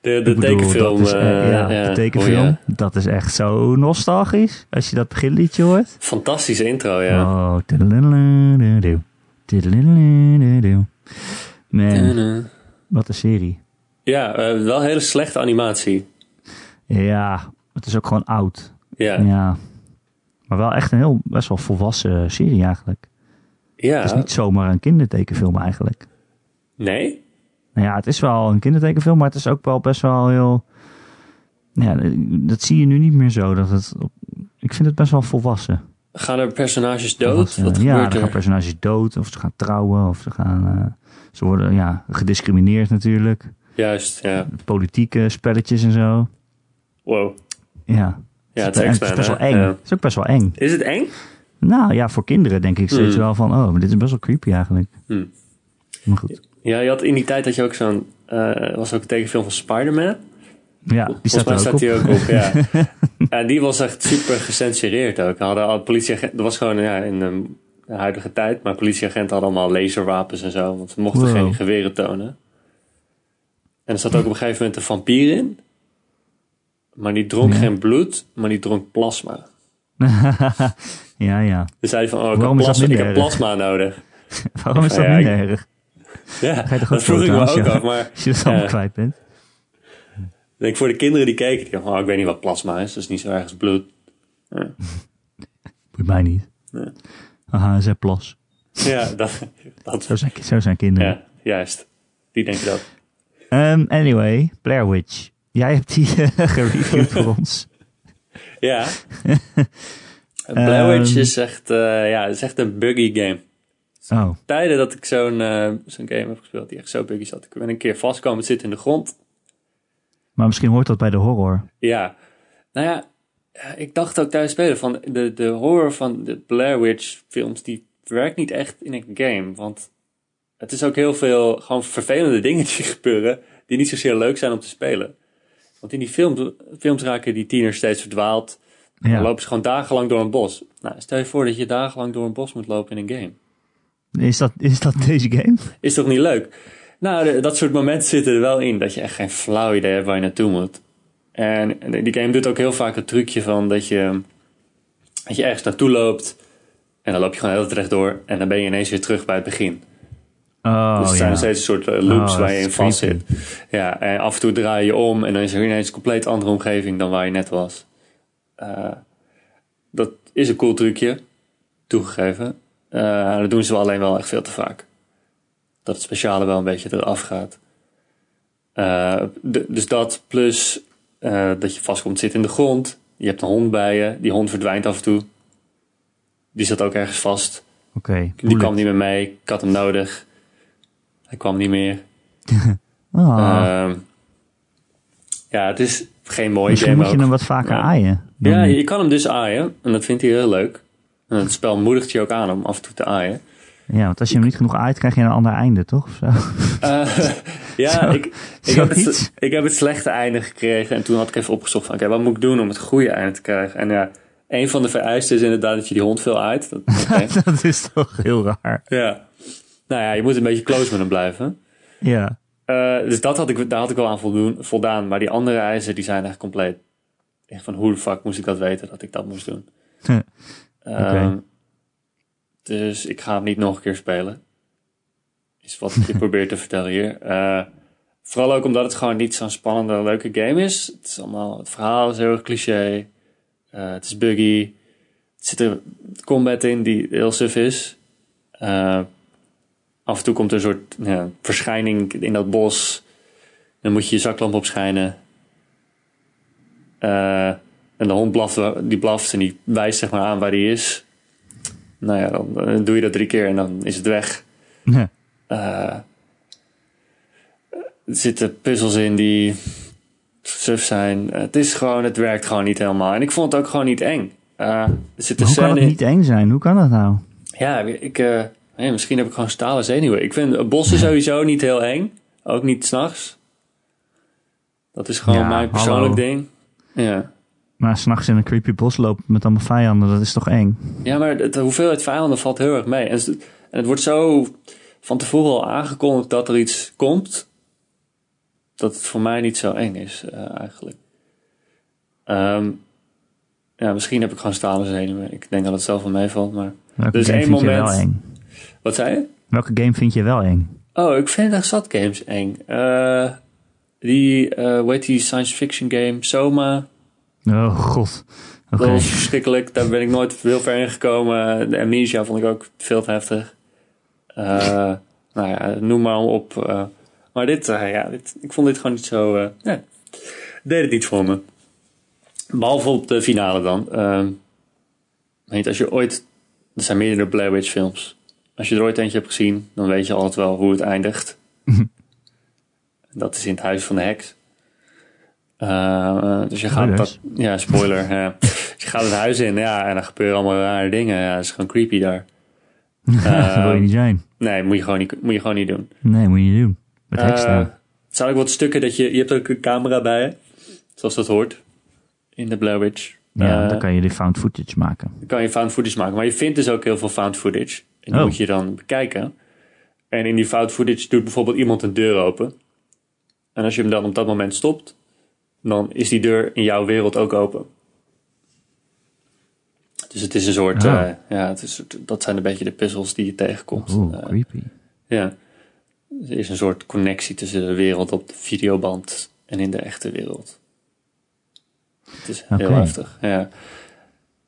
de Ik bedoel, tekenfilm. is, eh, ja, ja. de tekenfilm. Oh, ja. Dat is echt zo nostalgisch. Als je dat beginliedje hoort. Fantastische intro, ja. Oh. Man, wat een serie. Ja, eh, wel hele slechte animatie. Ja, het is ook gewoon oud. Ja, Ja. Maar wel echt een heel, best wel volwassen serie eigenlijk. Ja. Het is niet zomaar een kindertekenfilm eigenlijk. nee? Nou ja, het is wel een kindertekenfilm, maar het is ook wel best wel heel... Ja, dat zie je nu niet meer zo. Dat het, op- ik vind het best wel volwassen. Gaan er personages dood? Wat ja, gebeurt er gaan er? personages dood, of ze gaan trouwen, of ze gaan... eh, ze worden ja, gediscrimineerd natuurlijk. Juist, ja. Politieke spelletjes en zo. Wow. Ja. Ja, het is het is best wel eng. Ja. Het is ook best wel eng. Is het eng? Nou ja, voor kinderen denk ik steeds Hmm. wel van... Oh, maar dit is best wel creepy eigenlijk. Hmm. Maar goed. Ja, je had in die tijd dat je ook zo'n... eh was ook een tekenfilm van Spider-Man. Ja, die Volgens staat mij staat die op. ook op, ja. [laughs] en die was echt super gecensureerd ook. Hadden al politieagenten... Dat was gewoon ja, in de huidige tijd. Maar politieagenten hadden allemaal laserwapens en zo. Want ze mochten Wow. geen geweren tonen. En er zat ook op een gegeven moment een vampier in. Maar die dronk Ja. geen bloed, maar die dronk plasma. [laughs] ja, ja. Dus zei hij van, oh, ik heb, Waarom is dat plasma, ik minder heb erg? plasma nodig. [laughs] Waarom is dat Ja, minder ik- erg? [laughs] Ja, Ga je toch dat vroeg ik me ook af. Maar [laughs] Als je dat allemaal Ja. kwijt bent. ik denk voor de kinderen die keken, die dachten, oh, ik weet niet wat plasma is. Dat is niet zo erg als bloed. Boeit mij niet. Ze plas. Ja, dat, dat, Zo zijn, zo zijn kinderen. ja, juist. Die denken dat. Ehm, anyway, Blair Witch. Jij hebt die eh, gereviewd voor ons. Ja. Blair Witch Ehm. is echt, eh, ja, is echt een buggy game. Oh, Tijden dat ik zo'n eh, zo'n game heb gespeeld die echt zo buggy zat. Ik ben een keer vast komen zitten in de grond. maar misschien hoort dat bij de horror. Ja. Nou ja, ja, ik dacht ook tijdens spelen van de, de horror van de Blair Witch films, die werkt niet echt in een game. Want het is ook heel veel gewoon vervelende [laughs] dingen die gebeuren, die niet zozeer leuk zijn om te spelen. Want in die films, films raken die tieners steeds verdwaald. Dan Ja. lopen ze gewoon dagenlang door een bos. Nou, stel je voor dat je dagenlang door een bos moet lopen in een game. Is dat, is dat deze game? Is toch niet leuk? Nou, dat soort momenten zitten er wel in. Dat je echt geen flauw idee hebt waar je naartoe moet. En die game doet ook heel vaak het trucje van dat je, dat je ergens naartoe loopt. En dan loop je gewoon heel recht door. En dan ben je ineens weer terug bij het begin. Oh, dus het zijn ja. steeds een soort eh, loops Oh, waar je in vast zit. Ja, en af en toe draai je om. En dan is er ineens een compleet andere omgeving dan waar je net was. Eh, dat is een cool trucje. Toegegeven. Eh, dat doen ze wel alleen wel echt veel te vaak. Dat het speciale wel een beetje eraf gaat. Eh, dus dat plus dat je vast komt zitten in de grond. Je hebt een hond bij je. Die hond verdwijnt af en toe. Die zat ook ergens vast. Oké. Die kwam niet meer mee. Ik had hem nodig. Hij kwam niet meer. [laughs] Ah, Ehm, ja, het is geen mooie misschien game moet je ook. hem wat vaker Ja. aaien. Dan- Ja, je kan hem dus aaien. En dat vindt hij heel leuk. En het spel moedigt je ook aan om af en toe te aaien. ja, want als je hem niet genoeg aait, krijg je een ander einde, toch? Of zo? Eh, [laughs] ja, [laughs] Zo- ik, ik, heb het, ik heb het slechte einde gekregen. En toen had ik even opgezocht van... Oké, wat moet ik doen om het goede einde te krijgen? En ja, een van de vereisten is inderdaad dat je die hond veel aait. Dat, [laughs] dat is toch heel raar. ja. Nou ja, je moet een beetje close met hem blijven. Ja. Eh, dus dat had ik, daar had ik wel aan voldoen, voldaan. Maar die andere eisen, die zijn echt compleet... Van, hoe de fuck moest ik dat weten dat ik dat moest doen? Oké. Ehm, dus ik ga hem niet nog een keer spelen. Is wat ik [laughs] probeer te vertellen hier. Eh, vooral ook omdat het gewoon niet zo'n spannende, leuke game is. Het, is allemaal, het verhaal is heel erg cliché. Eh, het is buggy. Er zit er combat in die heel suf is. Eh, af en toe komt er een soort ja, verschijning in dat bos. Dan moet je je zaklamp opschijnen. Eh, en de hond blaft, die blaft en die wijst zeg maar aan waar die is. Nou ja, dan, doe je dat drie keer en dan is het weg. Ja. Eh, er zitten puzzels in die suf zijn. Het is gewoon, het werkt gewoon niet helemaal. En ik vond het ook gewoon niet eng. Eh, er zit Hoe kan het in. niet eng zijn? Hoe kan dat nou? Ja, ik, misschien heb ik gewoon stalen zenuwen. Ik vind bossen sowieso niet heel eng. Ook niet s'nachts. Dat is gewoon Ja, mijn persoonlijk hallo. ding. Ja. Maar s'nachts in een creepy bos lopen met allemaal vijanden, dat is toch eng? Ja, maar de hoeveelheid vijanden valt heel erg mee. En, het- en het wordt zo van tevoren al aangekondigd dat er iets komt. Dat het voor mij niet zo eng is, eh, eigenlijk. Ehm, ja, misschien heb ik gewoon stalen zenuwen. Ik denk dat het zelf wel meevalt, maar... Welke Dus game één vind je moment- wel eng? Wat zei je? Welke game vind je wel eng? Oh, ik vind echt zat games eng. Eh, die, hoe heet die science fiction game? Soma. Oh god. Dat was verschrikkelijk. Daar ben ik nooit heel ver in gekomen. De Amnesia vond ik ook veel te heftig. Eh, nou ja, noem maar op. eh. maar dit, ja, dit, ik vond dit gewoon niet zo... ja, deed het niet voor me. Behalve op de finale dan. Ehm, weet als je ooit... Er zijn meerdere Blair Witch films. Als je er ooit eentje hebt gezien, dan weet je altijd wel hoe het eindigt. Dat is in het huis van de heks. Eh, dus je gaat Spoilers. dat, ja, spoiler. ja. Dus [laughs] je gaat het huis in, ja, en dan gebeuren allemaal rare dingen. Ja, het is gewoon creepy daar. [laughs] dat wil je niet zijn. Nee, moet je gewoon niet, moet je gewoon niet doen. Nee, moet je niet doen. Met heks staan. het zijn ook wat stukken dat je, je hebt ook een camera bij je, zoals dat hoort in de Blair Witch. Ja, Eh, dan kan je die found footage maken. dan kan je found footage maken. Maar je vindt dus ook heel veel found footage. En die Oh. moet je dan bekijken. En in die found footage doet bijvoorbeeld iemand een deur open. En als je hem dan op dat moment stopt, dan is die deur in jouw wereld ook open. Dus het is een soort, Oh. eh, ja, het is, dat zijn een beetje de puzzels die je tegenkomt. Eh, creepy. ja. Er is een soort connectie tussen de wereld op de videoband en in de echte wereld. Het is heel heftig. Ja,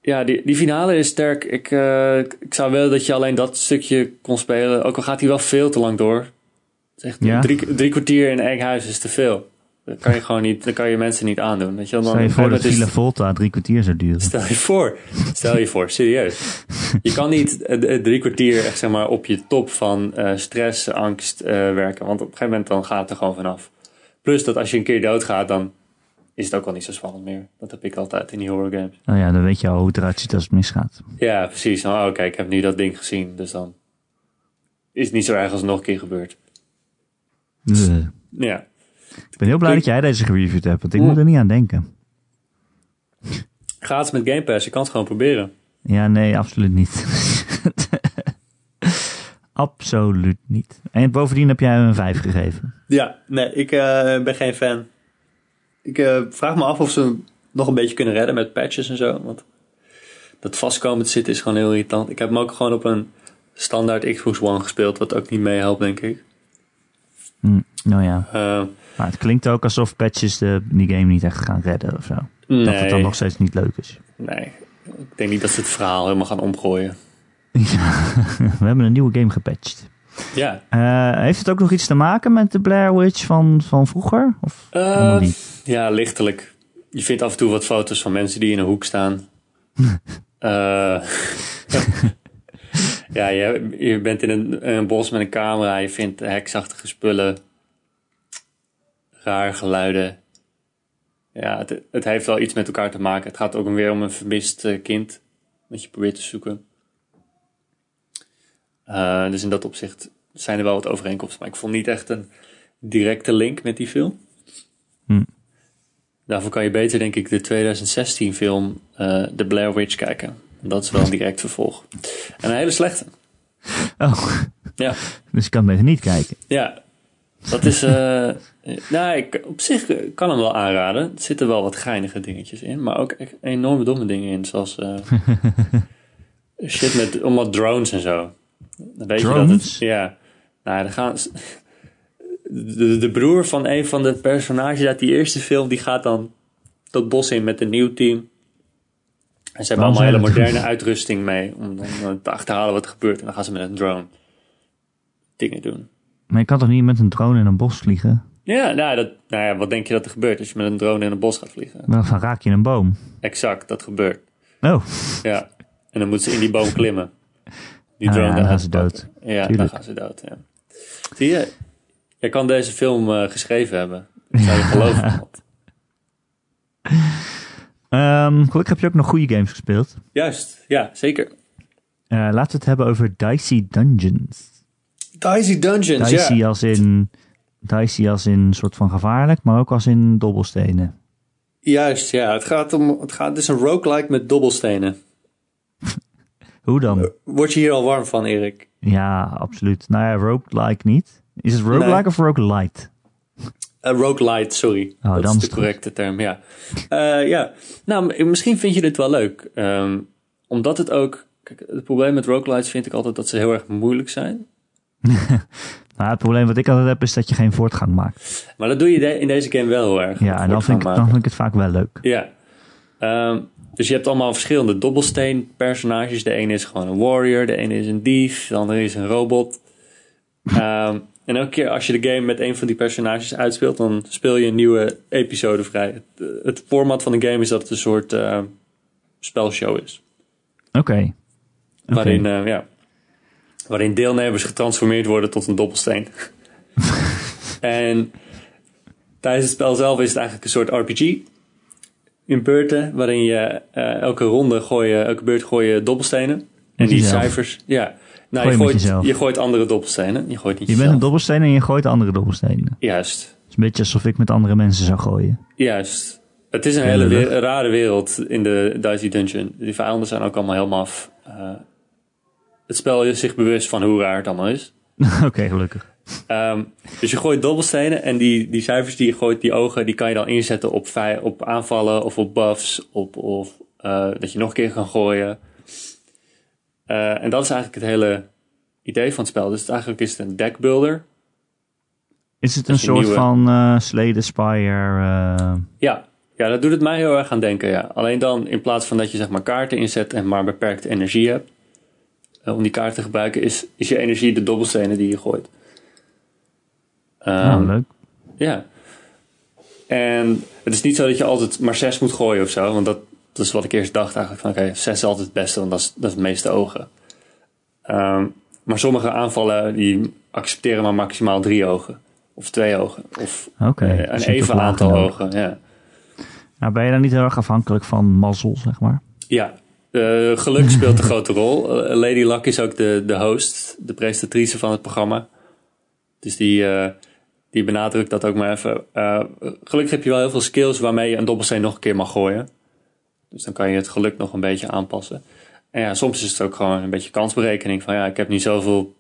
ja die, die finale is sterk. Ik, eh, ik zou willen dat je alleen dat stukje kon spelen. Ook al gaat hij wel veel te lang door. Is echt Ja? drie, drie kwartier in huis is te veel. Dat kan je gewoon niet, dat kan je mensen niet aandoen. Weet je, dan, Stel je voor dat Villa Volta drie kwartier zou duren. Stel je voor, stel je voor, serieus. [laughs] Je kan niet eh, eh, drie kwartier echt zeg maar op je top van eh, stress, angst werken, want op een gegeven moment dan gaat het er gewoon vanaf. Plus dat als je een keer doodgaat, dan is het ook al niet zo spannend meer. Dat heb ik altijd in die horror games. Nou ja, dan weet je al hoe het eruit ziet als het misgaat. Ja, precies. Oh, oké, ik heb nu dat ding gezien, dus dan is het niet zo erg als het nog een keer gebeurt. Ja, Ik ben heel blij Ik- dat jij deze gereviewd hebt, want ik Ja. moet er niet aan denken. gratis met Game Pass, je kan het gewoon proberen. Ja, nee, absoluut niet. [laughs] absoluut niet. En bovendien heb jij hem een 5 gegeven. Ja, nee, ik eh, ben geen fan. Ik eh, vraag me af of ze hem nog een beetje kunnen redden met patches en zo. Want dat vastkomen te zitten is gewoon heel irritant. Ik heb hem ook gewoon op een standaard Xbox One gespeeld, wat ook niet meehelpt, denk ik. Hm, nou ja, Eh, maar het klinkt ook alsof patches de, die game niet echt gaan redden of zo. Dat het dan nog steeds niet leuk is. nee, ik denk niet dat ze het verhaal helemaal gaan omgooien. [laughs] We hebben een nieuwe game gepatcht. Ja, Eh, heeft het ook nog iets te maken met de Blair Witch van, van vroeger? Of Eh, niet? ja, lichtelijk. Je vindt af en toe wat foto's van mensen die in een hoek staan. [laughs] Eh, [laughs] ja, je, je bent in een, een bos met een camera, je vindt heksachtige spullen, raar geluiden. Ja, het, het heeft wel iets met elkaar te maken. Het gaat ook weer om een vermist eh, kind dat je probeert te zoeken. Eh, dus in dat opzicht zijn er wel wat overeenkomsten. Maar ik vond niet echt een directe link met die film. Hm. Daarvoor kan je beter, denk ik, de 2016 film uh, The Blair Witch kijken. Dat is wel een direct vervolg. En een hele slechte. [laughs] Oh, Ja, dus ik kan beter niet kijken. ja. Dat is... eh [laughs] nou, ik, op zich kan hem wel aanraden. Er zitten wel wat geinige dingetjes in. Maar ook echt enorme domme dingen in. Zoals eh, [laughs] shit met allemaal drones en zo. Dan weet je dat Drones? het... Ja. Nou, dan gaan... De, de broer van een van de personages uit die eerste film... die gaat dan dat bos in met een nieuw team. En ze hebben allemaal hele er moderne uitrusting mee... om, om te achterhalen wat er gebeurt. En dan gaan ze met een drone dingen doen. Maar je kan toch niet met een drone in een bos vliegen? Ja, nou, dat, nou ja, wat denk je dat er gebeurt als je met een drone in een bos gaat vliegen? Dan raak je een boom. Exact, dat gebeurt. Oh, Ja. En dan moeten ze in die boom klimmen. Die Ah, drone ja, dan eruit gaan ze dood. Ja, dan gaan ze dood, ja. Zie je, jij kan deze film eh, geschreven hebben. Dat zou je [laughs] geloven. Ehm, gelukkig heb je ook nog goede games gespeeld. Juist, ja, zeker. Eh, laten we het hebben over Dicey Dungeons. Dicey Dungeons, Dicey ja. als in... Dicey als in soort van gevaarlijk, maar ook als in dobbelstenen. Juist, ja. Het gaat om, het gaat, het is een roguelike met dobbelstenen. [laughs] Hoe dan? Word je hier al warm van, Erik? Ja, absoluut. Nou ja, roguelike niet. Is het roguelike Nee. of roguelite? Uh, roguelite, sorry. Oh, dat is de correcte term, ja. Eh, ja, nou, misschien vind je dit wel leuk. Ehm, omdat het ook... Kijk, het probleem met roguelites vind ik altijd dat ze heel erg moeilijk zijn. [laughs] Nou, het probleem wat ik altijd heb is dat je geen voortgang maakt. Maar dat doe je de- in deze game wel heel erg. Ja, en dan vind, ik, dan vind ik het vaak wel leuk. Ja. Ehm, dus je hebt allemaal verschillende dobbelsteen personages. De ene is gewoon een warrior, de ene is een dief, de andere is een robot. Ehm, en elke keer als je de game met een van die personages uitspeelt, dan speel je een nieuwe episode vrij. Het, het format van de game is dat het een soort eh, spelshow is. Oké. Oké. Waarin, eh, ja, waarin deelnemers getransformeerd worden tot een dobbelsteen. [laughs] en tijdens het spel zelf is het eigenlijk een soort RPG. In beurten, waarin je eh, elke ronde gooi je, elke beurt gooi je dobbelstenen. En die jezelf. cijfers, ja. Nou, Gooi je, gooit, jezelf. je gooit andere dobbelstenen. Je gooit niet Je bent een dobbelsteen en je gooit andere dobbelstenen. Juist, Het is een beetje alsof ik met andere mensen zou gooien. juist. Het is een hele we- rare wereld in de Dicey Dungeon. Die vijanden zijn ook allemaal heel maf. Eh, het spel is zich bewust van hoe raar het allemaal is. [laughs] Oké, gelukkig. Ehm, dus je gooit dobbelstenen en die, die cijfers die je gooit, die ogen, die kan je dan inzetten op, op aanvallen of op buffs. Op, of eh, dat je nog een keer kan gooien. Eh, en dat is eigenlijk het hele idee van het spel. Dus het, eigenlijk is het een deckbuilder. Is het een soort nieuwe. van eh Slay the Spire? eh, Ja. ja, dat doet het mij heel erg aan denken. Ja. Alleen dan in plaats van dat je zeg maar kaarten inzet en maar beperkte energie hebt. om die kaarten te gebruiken, is, is je energie de dobbelstenen die je gooit. nou, Ehm, leuk. Ja. En het is niet zo dat je altijd maar zes moet gooien of zo. Want dat, dat is wat ik eerst dacht eigenlijk. Van oké, zes is altijd het beste, want dat is, dat is het meeste ogen. Ehm, maar sommige aanvallen die accepteren maar maximaal drie ogen. Of twee ogen. Of Oké. eh, dus een even aantal ogen. Ja, Nou, ben je dan niet heel erg afhankelijk van mazzel, zeg maar? ja. eh, geluk [laughs] speelt een grote rol. Eh, Lady Luck is ook de, de host, de presentatrice van het programma. Dus die, die benadrukt dat ook maar even. Gelukkig heb je wel heel veel skills waarmee je een dobbelsteen nog een keer mag gooien. Dus dan kan je het geluk nog een beetje aanpassen. En ja, soms is het ook gewoon een beetje kansberekening. Van ja, ik heb niet zoveel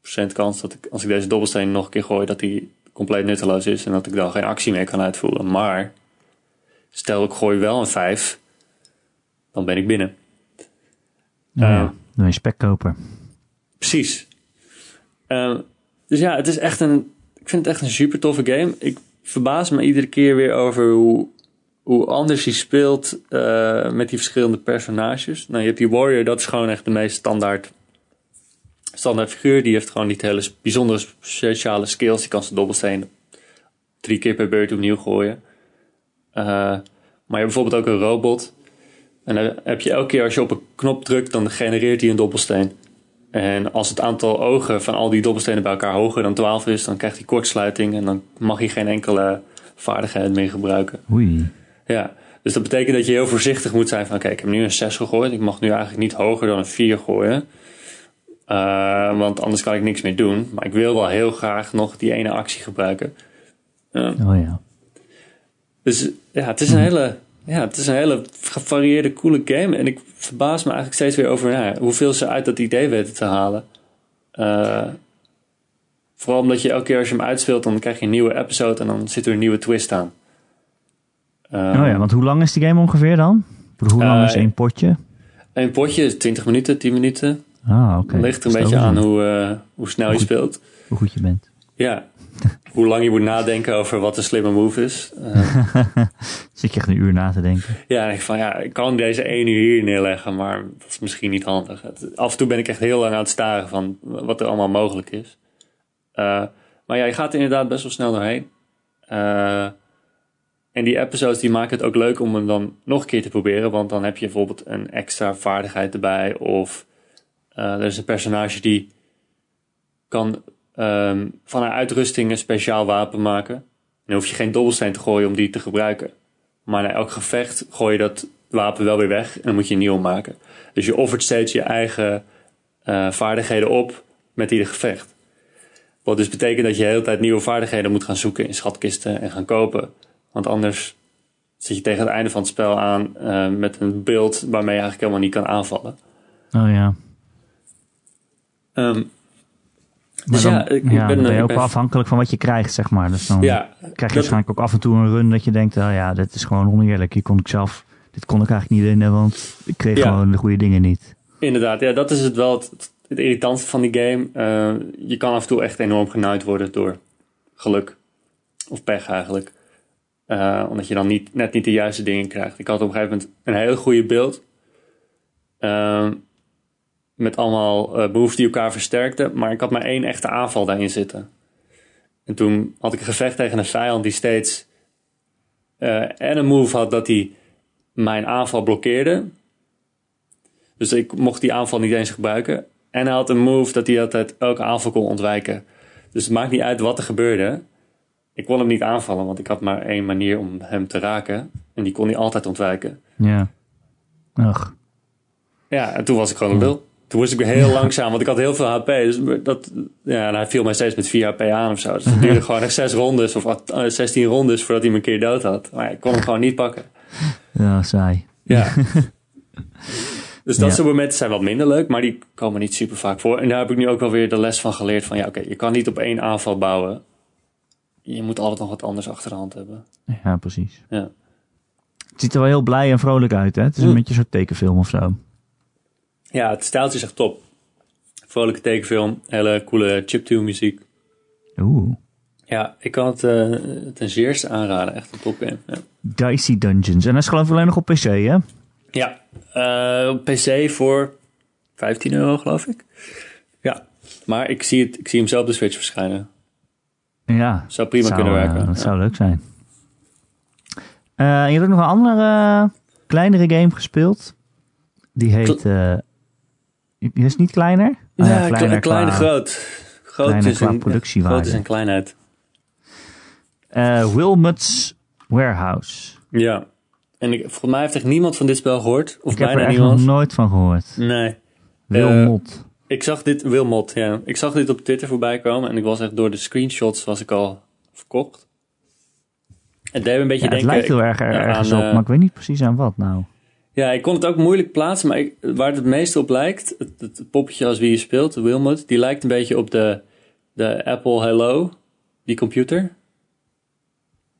procent kans dat ik, als ik deze dobbelsteen nog een keer gooi, dat die compleet nutteloos is. En dat ik dan geen actie meer kan uitvoeren. Maar stel ik gooi wel een 5, dan ben ik binnen. Nou ja, Eh, dan ben je spekkoper. Precies. Eh, dus ja, het is echt een. Ik vind het echt een super toffe game. Ik verbaas me iedere keer weer over hoe, hoe anders hij speelt eh, met die verschillende personages. Nou, je hebt die Warrior, dat is gewoon echt de meest standaard, standaard figuur. Die heeft gewoon niet hele bijzondere speciale skills. Die kan zijn dobbelsteen drie keer per beurt opnieuw gooien. Eh, maar je hebt bijvoorbeeld ook een robot. En dan heb je elke keer als je op een knop drukt, dan genereert hij een dobbelsteen. En als het aantal ogen van al die dobbelstenen bij elkaar hoger dan 12 is, dan krijgt hij kortsluiting en dan mag hij geen enkele vaardigheid meer gebruiken. Oei. Ja, dus dat betekent dat je heel voorzichtig moet zijn van oké, ik heb nu een 6 gegooid. Ik mag nu eigenlijk niet hoger dan een 4 gooien. Uh, want anders kan ik niks meer doen. Maar ik wil wel heel graag nog die ene actie gebruiken. Uh, oh ja. Dus ja, het is een hele, ja, het is een hele gevarieerde, coole game. En ik verbaas me eigenlijk steeds weer over ja, hoeveel ze uit dat idee weten te halen. Uh, vooral omdat je elke keer als je hem uitspeelt, dan krijg je een nieuwe episode en dan zit er een nieuwe twist aan. Oh ja, want hoe lang is die game ongeveer dan? Hoe lang is één potje? Een potje is 20 minuten, 10 minuten. Ah, oké. Okay. ligt er een beetje aan hoe, uh, hoe snel hoe je speelt. Hoe goed je bent. Ja. [laughs] hoe lang je moet nadenken over wat een slimme move is. Uh, [laughs] Zit je echt een uur na te denken? Ja, ik van ja, ik kan deze één uur hier neerleggen, maar dat is misschien niet handig. Af en toe ben ik echt heel lang aan het staren van wat er allemaal mogelijk is. Uh, maar ja, je gaat er inderdaad best wel snel doorheen. En die episodes die maken het ook leuk om hem dan nog een keer te proberen. Want dan heb je bijvoorbeeld een extra vaardigheid erbij. Of uh, er is een personage die kan um, van haar uitrusting een speciaal wapen maken. Dan hoef je geen dobbelsteen te gooien om die te gebruiken. Maar na elk gevecht gooi je dat wapen wel weer weg en dan moet je een nieuw maken. Dus je offert steeds je eigen uh, vaardigheden op met ieder gevecht. Wat dus betekent dat je de hele tijd nieuwe vaardigheden moet gaan zoeken in schatkisten en gaan kopen. Want anders zit je tegen het einde van het spel aan uh, met een beeld waarmee je eigenlijk helemaal niet kan aanvallen. Oh ja. Um, dus dan, ja, ik, ja, ben, dan ben je ook ben... afhankelijk van wat je krijgt, zeg maar. Dus dan ja, krijg je dat, waarschijnlijk ook af en toe een run dat je denkt, oh ja, dit is gewoon oneerlijk. Hier kon ik zelf, dit kon ik eigenlijk niet winnen, want ik kreeg ja. gewoon de goede dingen niet. Inderdaad, ja, dat is het wel het, het irritantste van die game. Uh, je kan af en toe echt enorm genaaid worden door geluk. Of pech eigenlijk. Uh, omdat je dan niet, net niet de juiste dingen krijgt. Ik had op een gegeven moment een hele goede beeld. Uh, met allemaal uh, moves die elkaar versterkten. Maar ik had maar één echte aanval daarin zitten. En toen had ik een gevecht tegen een vijand die steeds en een move had dat hij mijn aanval blokkeerde. Dus ik mocht die aanval niet eens gebruiken. En hij had een move dat hij altijd elke aanval kon ontwijken. Dus het maakt niet uit wat er gebeurde. Ik kon hem niet aanvallen, want ik had maar één manier om hem te raken. En die kon hij altijd ontwijken. Ja. Ach. Ja, en toen was ik gewoon een bil. Toen moest ik weer heel ja. langzaam, want ik had heel veel HP. Dus dat, ja, en hij viel mij steeds met 4 HP aan of zo. Dus het [laughs] duurde gewoon echt 6 rondes of 16 rondes voordat hij me een keer dood had. Maar ik kon hem gewoon niet pakken. Ja, saai. Ja. [laughs] dus dat ja. soort momenten zijn wat minder leuk, maar die komen niet super vaak voor. En daar heb ik nu ook wel weer de les van geleerd van ja, oké, okay, je kan niet op één aanval bouwen. Je moet altijd nog wat anders achter de hand hebben. Ja, precies. Ja. Het ziet er wel heel blij en vrolijk uit, hè? Het is een Mm. beetje zo'n tekenfilm of zo. Ja, het stijltje is echt top. Vrolijke tekenfilm, hele coole chiptune muziek. Oeh. Ja, ik kan het uh, ten zeerste aanraden. Echt een top game. Ja, Dicey Dungeons. En dat is geloof ik alleen nog op PC, hè? ja uh, op PC voor 15 euro geloof ik. Ja, maar ik zie, het, ik zie hem zelf op de Switch verschijnen. Ja. Zou prima zou, kunnen werken. Uh, dat ja. zou leuk zijn. Uh, je hebt ook nog een andere kleinere game gespeeld. Die heet... Is niet kleiner? Ja, ah, ja kleiner kleine, qua, groot. Groot kleiner is qua een. Groot is een kleinheid. Uh, Wilmot's Warehouse. Ja. En ik, volgens mij heeft echt niemand van dit spel gehoord. Of ik heb er niemand. nooit van gehoord. Nee. Wilmot. Uh, ik zag dit, Wilmot, ja. Ik zag dit op Twitter voorbij komen en ik was echt door de screenshots was ik al verkocht. Het deed me een beetje ja, denken... Het lijkt heel erg er, ergens aan, op, maar ik weet niet precies aan wat nou. Ja, ik kon het ook moeilijk plaatsen, maar ik, waar het het meeste op lijkt, het, poppetje als wie je speelt, de Wilmot, die lijkt een beetje op de, de Apple Hello, die computer.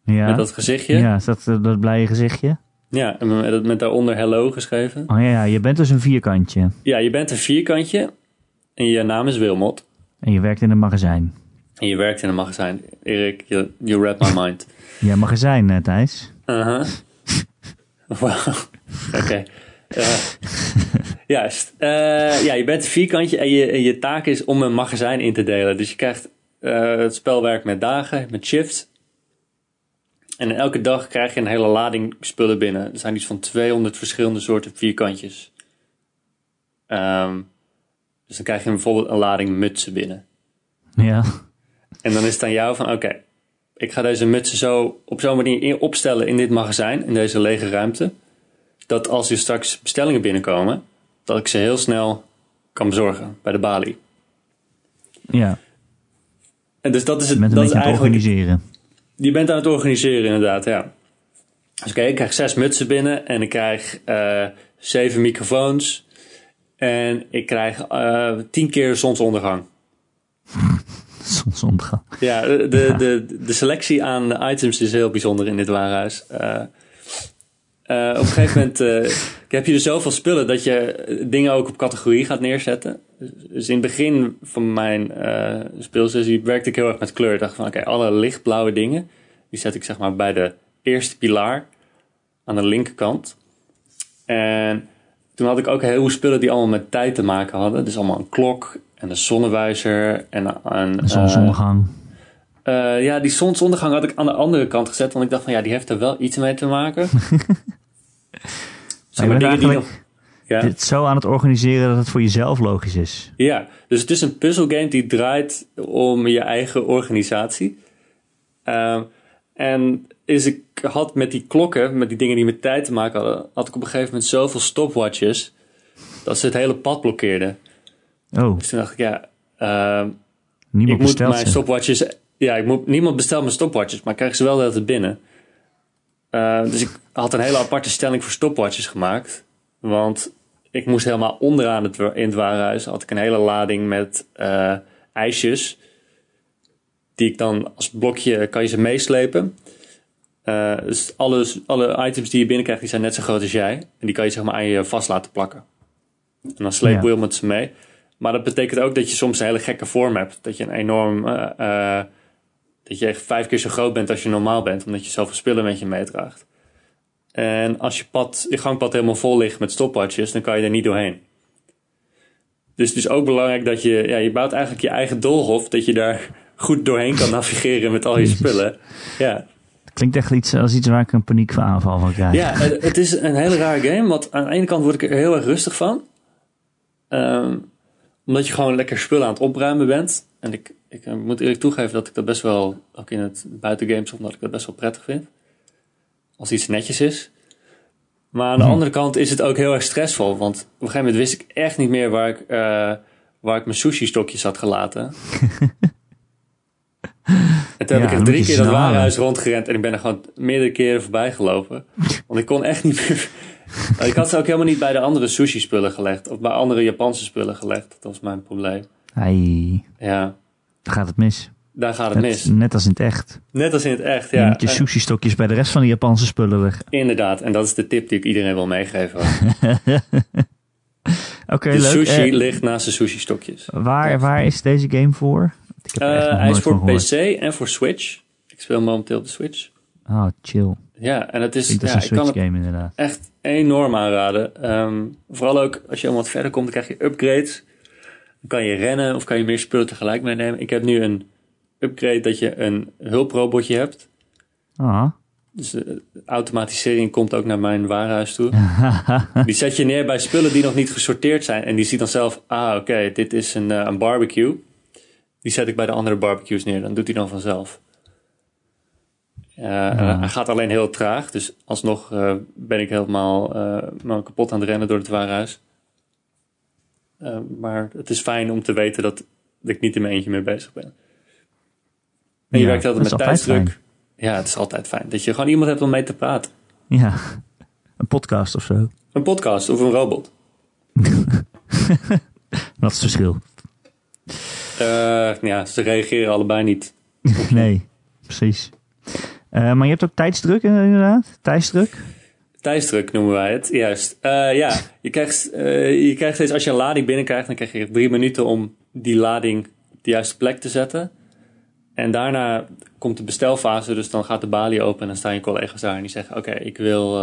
Ja. Met dat gezichtje. Ja, is dat dat blije gezichtje? Ja, en met, met daaronder Hello geschreven. Oh ja, je bent dus een vierkantje. Ja, je bent een vierkantje en je naam is Wilmot. En je werkt in een magazijn. En je werkt in een magazijn. Erik, you, you read my mind. [laughs] ja, magazijn, uh, Thijs. Uh -huh. [laughs] Wauw. Oké. Okay. Uh, juist. Uh, ja, je bent een vierkantje en je, en je taak is om een magazijn in te delen. Dus je krijgt uh, het spel werkt met dagen, met shifts. En elke dag krijg je een hele lading spullen binnen. Er zijn iets van 200 verschillende soorten vierkantjes. Ehm, dus dan krijg je bijvoorbeeld een lading mutsen binnen. Ja. En dan is het aan jou van, oké, ik ga deze mutsen zo op zo'n manier opstellen in dit magazijn, in deze lege ruimte. Dat als er straks bestellingen binnenkomen, dat ik ze heel snel kan bezorgen bij de balie. Ja. En dus dat is Je het, bent een dat is eigenlijk organiseren. Je bent aan het organiseren, inderdaad, ja. Dus oké, ik krijg zes mutsen binnen en ik krijg eh, zeven microfoons. En ik krijg eh, tien keer zonsondergang. [laughs] Zonsondergang. Ja, de, de, de, de selectie aan items is heel bijzonder in dit warenhuis. Eh, eh, op een gegeven moment [laughs] heb je er zoveel spullen dat je dingen ook op categorie gaat neerzetten. Dus in het begin van mijn eh speelsessie werkte ik heel erg met kleur. Ik dacht van oké, alle lichtblauwe dingen, die zet ik zeg maar bij de eerste pilaar aan de linkerkant. En toen had ik ook heel veel spullen die allemaal met tijd te maken hadden. Dus allemaal een klok en een zonnewijzer en een... Een eh, zonsondergang. eh, ja, die zonsondergang had ik aan de andere kant gezet. Want ik dacht van ja, die heeft er wel iets mee te maken. [laughs] Dingen die eigenlijk ja. dit zo aan het organiseren dat het voor jezelf logisch is. ja, dus het is een puzzelgame die draait om je eigen organisatie. Ehm, en is ik had met die klokken, met die dingen die met tijd te maken hadden, had ik op een gegeven moment zoveel stopwatches dat ze het hele pad blokkeerden. Oh, Dus toen dacht ik, ja, ehm, niemand ik moet bestelt mijn ze. stopwatches. Ja, ik moet, niemand bestelt mijn stopwatches, maar ik krijg ze wel de hele tijd binnen. Eh, dus ik had een hele aparte stelling voor stopwatches gemaakt. Want ik moest helemaal onderaan het, in het warenhuis had ik een hele lading met eh, ijsjes. Die ik dan als blokje kan je ze meeslepen. Eh, dus alle, alle items die je binnenkrijgt, die zijn net zo groot als jij. En die kan je zeg maar aan je vast laten plakken. En dan sleep Ja. Wilmot ze mee. Maar dat betekent ook dat je soms een hele gekke vorm hebt. Dat je een enorm. eh, eh, dat je echt vijf keer zo groot bent als je normaal bent, omdat je zoveel spullen met je meedraagt. En als je, pad, je gangpad helemaal vol ligt met stopwatches, dan kan je er niet doorheen. Dus het is ook belangrijk dat je, ja, je bouwt eigenlijk je eigen doolhof, dat je daar [laughs] goed doorheen kan navigeren met al je spullen. Ja, Klinkt echt iets als iets waar ik een paniekaanval van krijg. ja het is een hele rare game, want aan de ene kant word ik er heel erg rustig van. Ehm, omdat je gewoon lekker spullen aan het opruimen bent. En ik, ik moet eerlijk toegeven dat ik dat best wel, ook in het buitengames, omdat ik dat best wel prettig vind. Als iets netjes is. Maar aan de Hm. andere kant is het ook heel erg stressvol. Want op een gegeven moment wist ik echt niet meer waar ik, eh, waar ik mijn sushi-stokjes had gelaten. [laughs] En toen Ja, heb ik er drie je keer dat warenhuis rondgerend. En ik ben er gewoon meerdere keren voorbij gelopen. Want ik kon echt niet meer... [laughs] ik had ze ook helemaal niet bij de andere sushi-spullen gelegd. Of bij andere Japanse spullen gelegd. Dat was mijn probleem. Ai, Ja, dan gaat het mis. daar gaat het Net, mis. net als in het echt. Net als in het echt, Je ja. moet je En- sushi-stokjes bij de rest van de Japanse spullen weg. inderdaad, en dat is de tip die ik iedereen wil meegeven. [laughs] Oké, De leuk. sushi Eh, ligt naast de sushi-stokjes. waar, waar is deze game voor? Ik heb er Eh, hij is voor. PC en voor Switch. Ik speel momenteel de Switch. Oh, chill. Ja, en het is, als ja, een ik kan Switch game inderdaad. echt enorm aanraden. Ehm, vooral ook als je helemaal wat verder komt, dan krijg je upgrades. Dan kan je rennen of kan je meer spullen tegelijk meenemen. Ik heb nu een upgrade dat je een hulprobotje hebt. Ah. Dus de automatisering komt ook naar mijn warenhuis toe. [laughs] Die zet je neer bij spullen die nog niet gesorteerd zijn. En die ziet dan zelf, ah oké, dit is een, eh, een barbecue. Die zet ik bij de andere barbecues neer. Dan doet hij dan vanzelf. Eh, en Hij gaat alleen heel traag. Dus alsnog eh, ben ik helemaal eh, kapot aan het rennen door het warenhuis. Eh, maar het is fijn om te weten dat, dat ik niet in mijn eentje mee bezig ben. En je Ja, werkt altijd met tijdsdruk. Ja, het is altijd fijn. Dat je gewoon iemand hebt om mee te praten. Ja, een podcast of zo. Een podcast of een robot. [laughs] Wat is het verschil? Eh, ja, ze reageren allebei niet. [laughs] nee, precies. Eh, maar je hebt ook tijdsdruk eh, inderdaad? Tijdsdruk? Tijdsdruk noemen wij het, juist. Ja, je krijgt, je krijgt steeds, als je een lading binnenkrijgt, dan krijg je drie minuten om die lading op de juiste plek te zetten. En daarna komt de bestelfase, dus dan gaat de balie open en dan staan je collega's daar en die zeggen, oké, ik wil...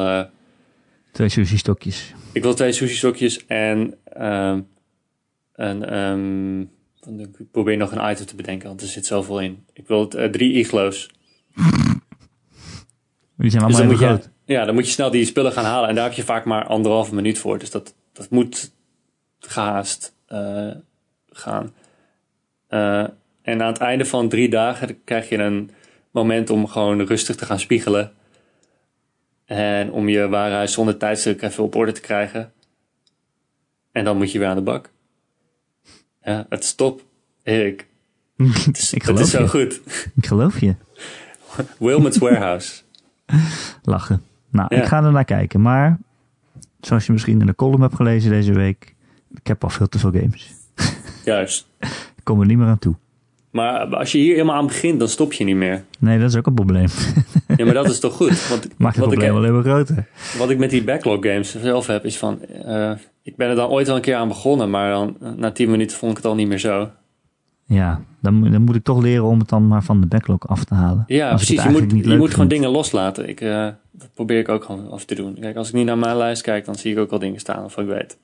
Twee sushi-stokjes. Ik wil twee sushi-stokjes en ehm een, ehm, dan ik probeer nog een item te bedenken, want er zit zoveel in. Ik wil het, eh, drie iglo's. [laughs] Die zijn Dus allemaal je, groot. ja, dan moet je snel die spullen gaan halen. En daar heb je vaak maar anderhalve minuut voor. Dus dat, dat moet gehaast eh, gaan. Eh, en aan het einde van drie dagen krijg je een moment om gewoon rustig te gaan spiegelen. En om je warenhuis zonder tijdsdruk even op orde te krijgen. En dan moet je weer aan de bak. Ja, het is top. Erik. [laughs] Het is, Ik het is geloof zo goed. Ik geloof je. [laughs] Wilmot's Warehouse. [laughs] Lachen. Nou, Ja. ik ga er naar kijken. Maar, zoals je misschien in de column hebt gelezen deze week, ik heb al veel te veel games. Juist. Ik kom er niet meer aan toe. Maar als je hier helemaal aan begint, dan stop je niet meer. Nee, dat is ook een probleem. Ja, maar dat is toch goed? Want [laughs] Maakt het wat, ik, probleem alleen maar groter. wat ik met die backlog games zelf heb, is van... eh, ik ben er dan ooit wel een keer aan begonnen, maar dan na 10 minuten vond ik het al niet meer zo. Ja, dan, moet- dan moet ik toch leren om het dan maar van de backlog af te halen. Ja, ik precies. Je moet, niet je moet gewoon vind. dingen loslaten. Ik, eh, dat probeer ik ook gewoon af te doen. Kijk, als ik nu naar mijn lijst kijk, dan zie ik ook al dingen staan waarvan ik weet.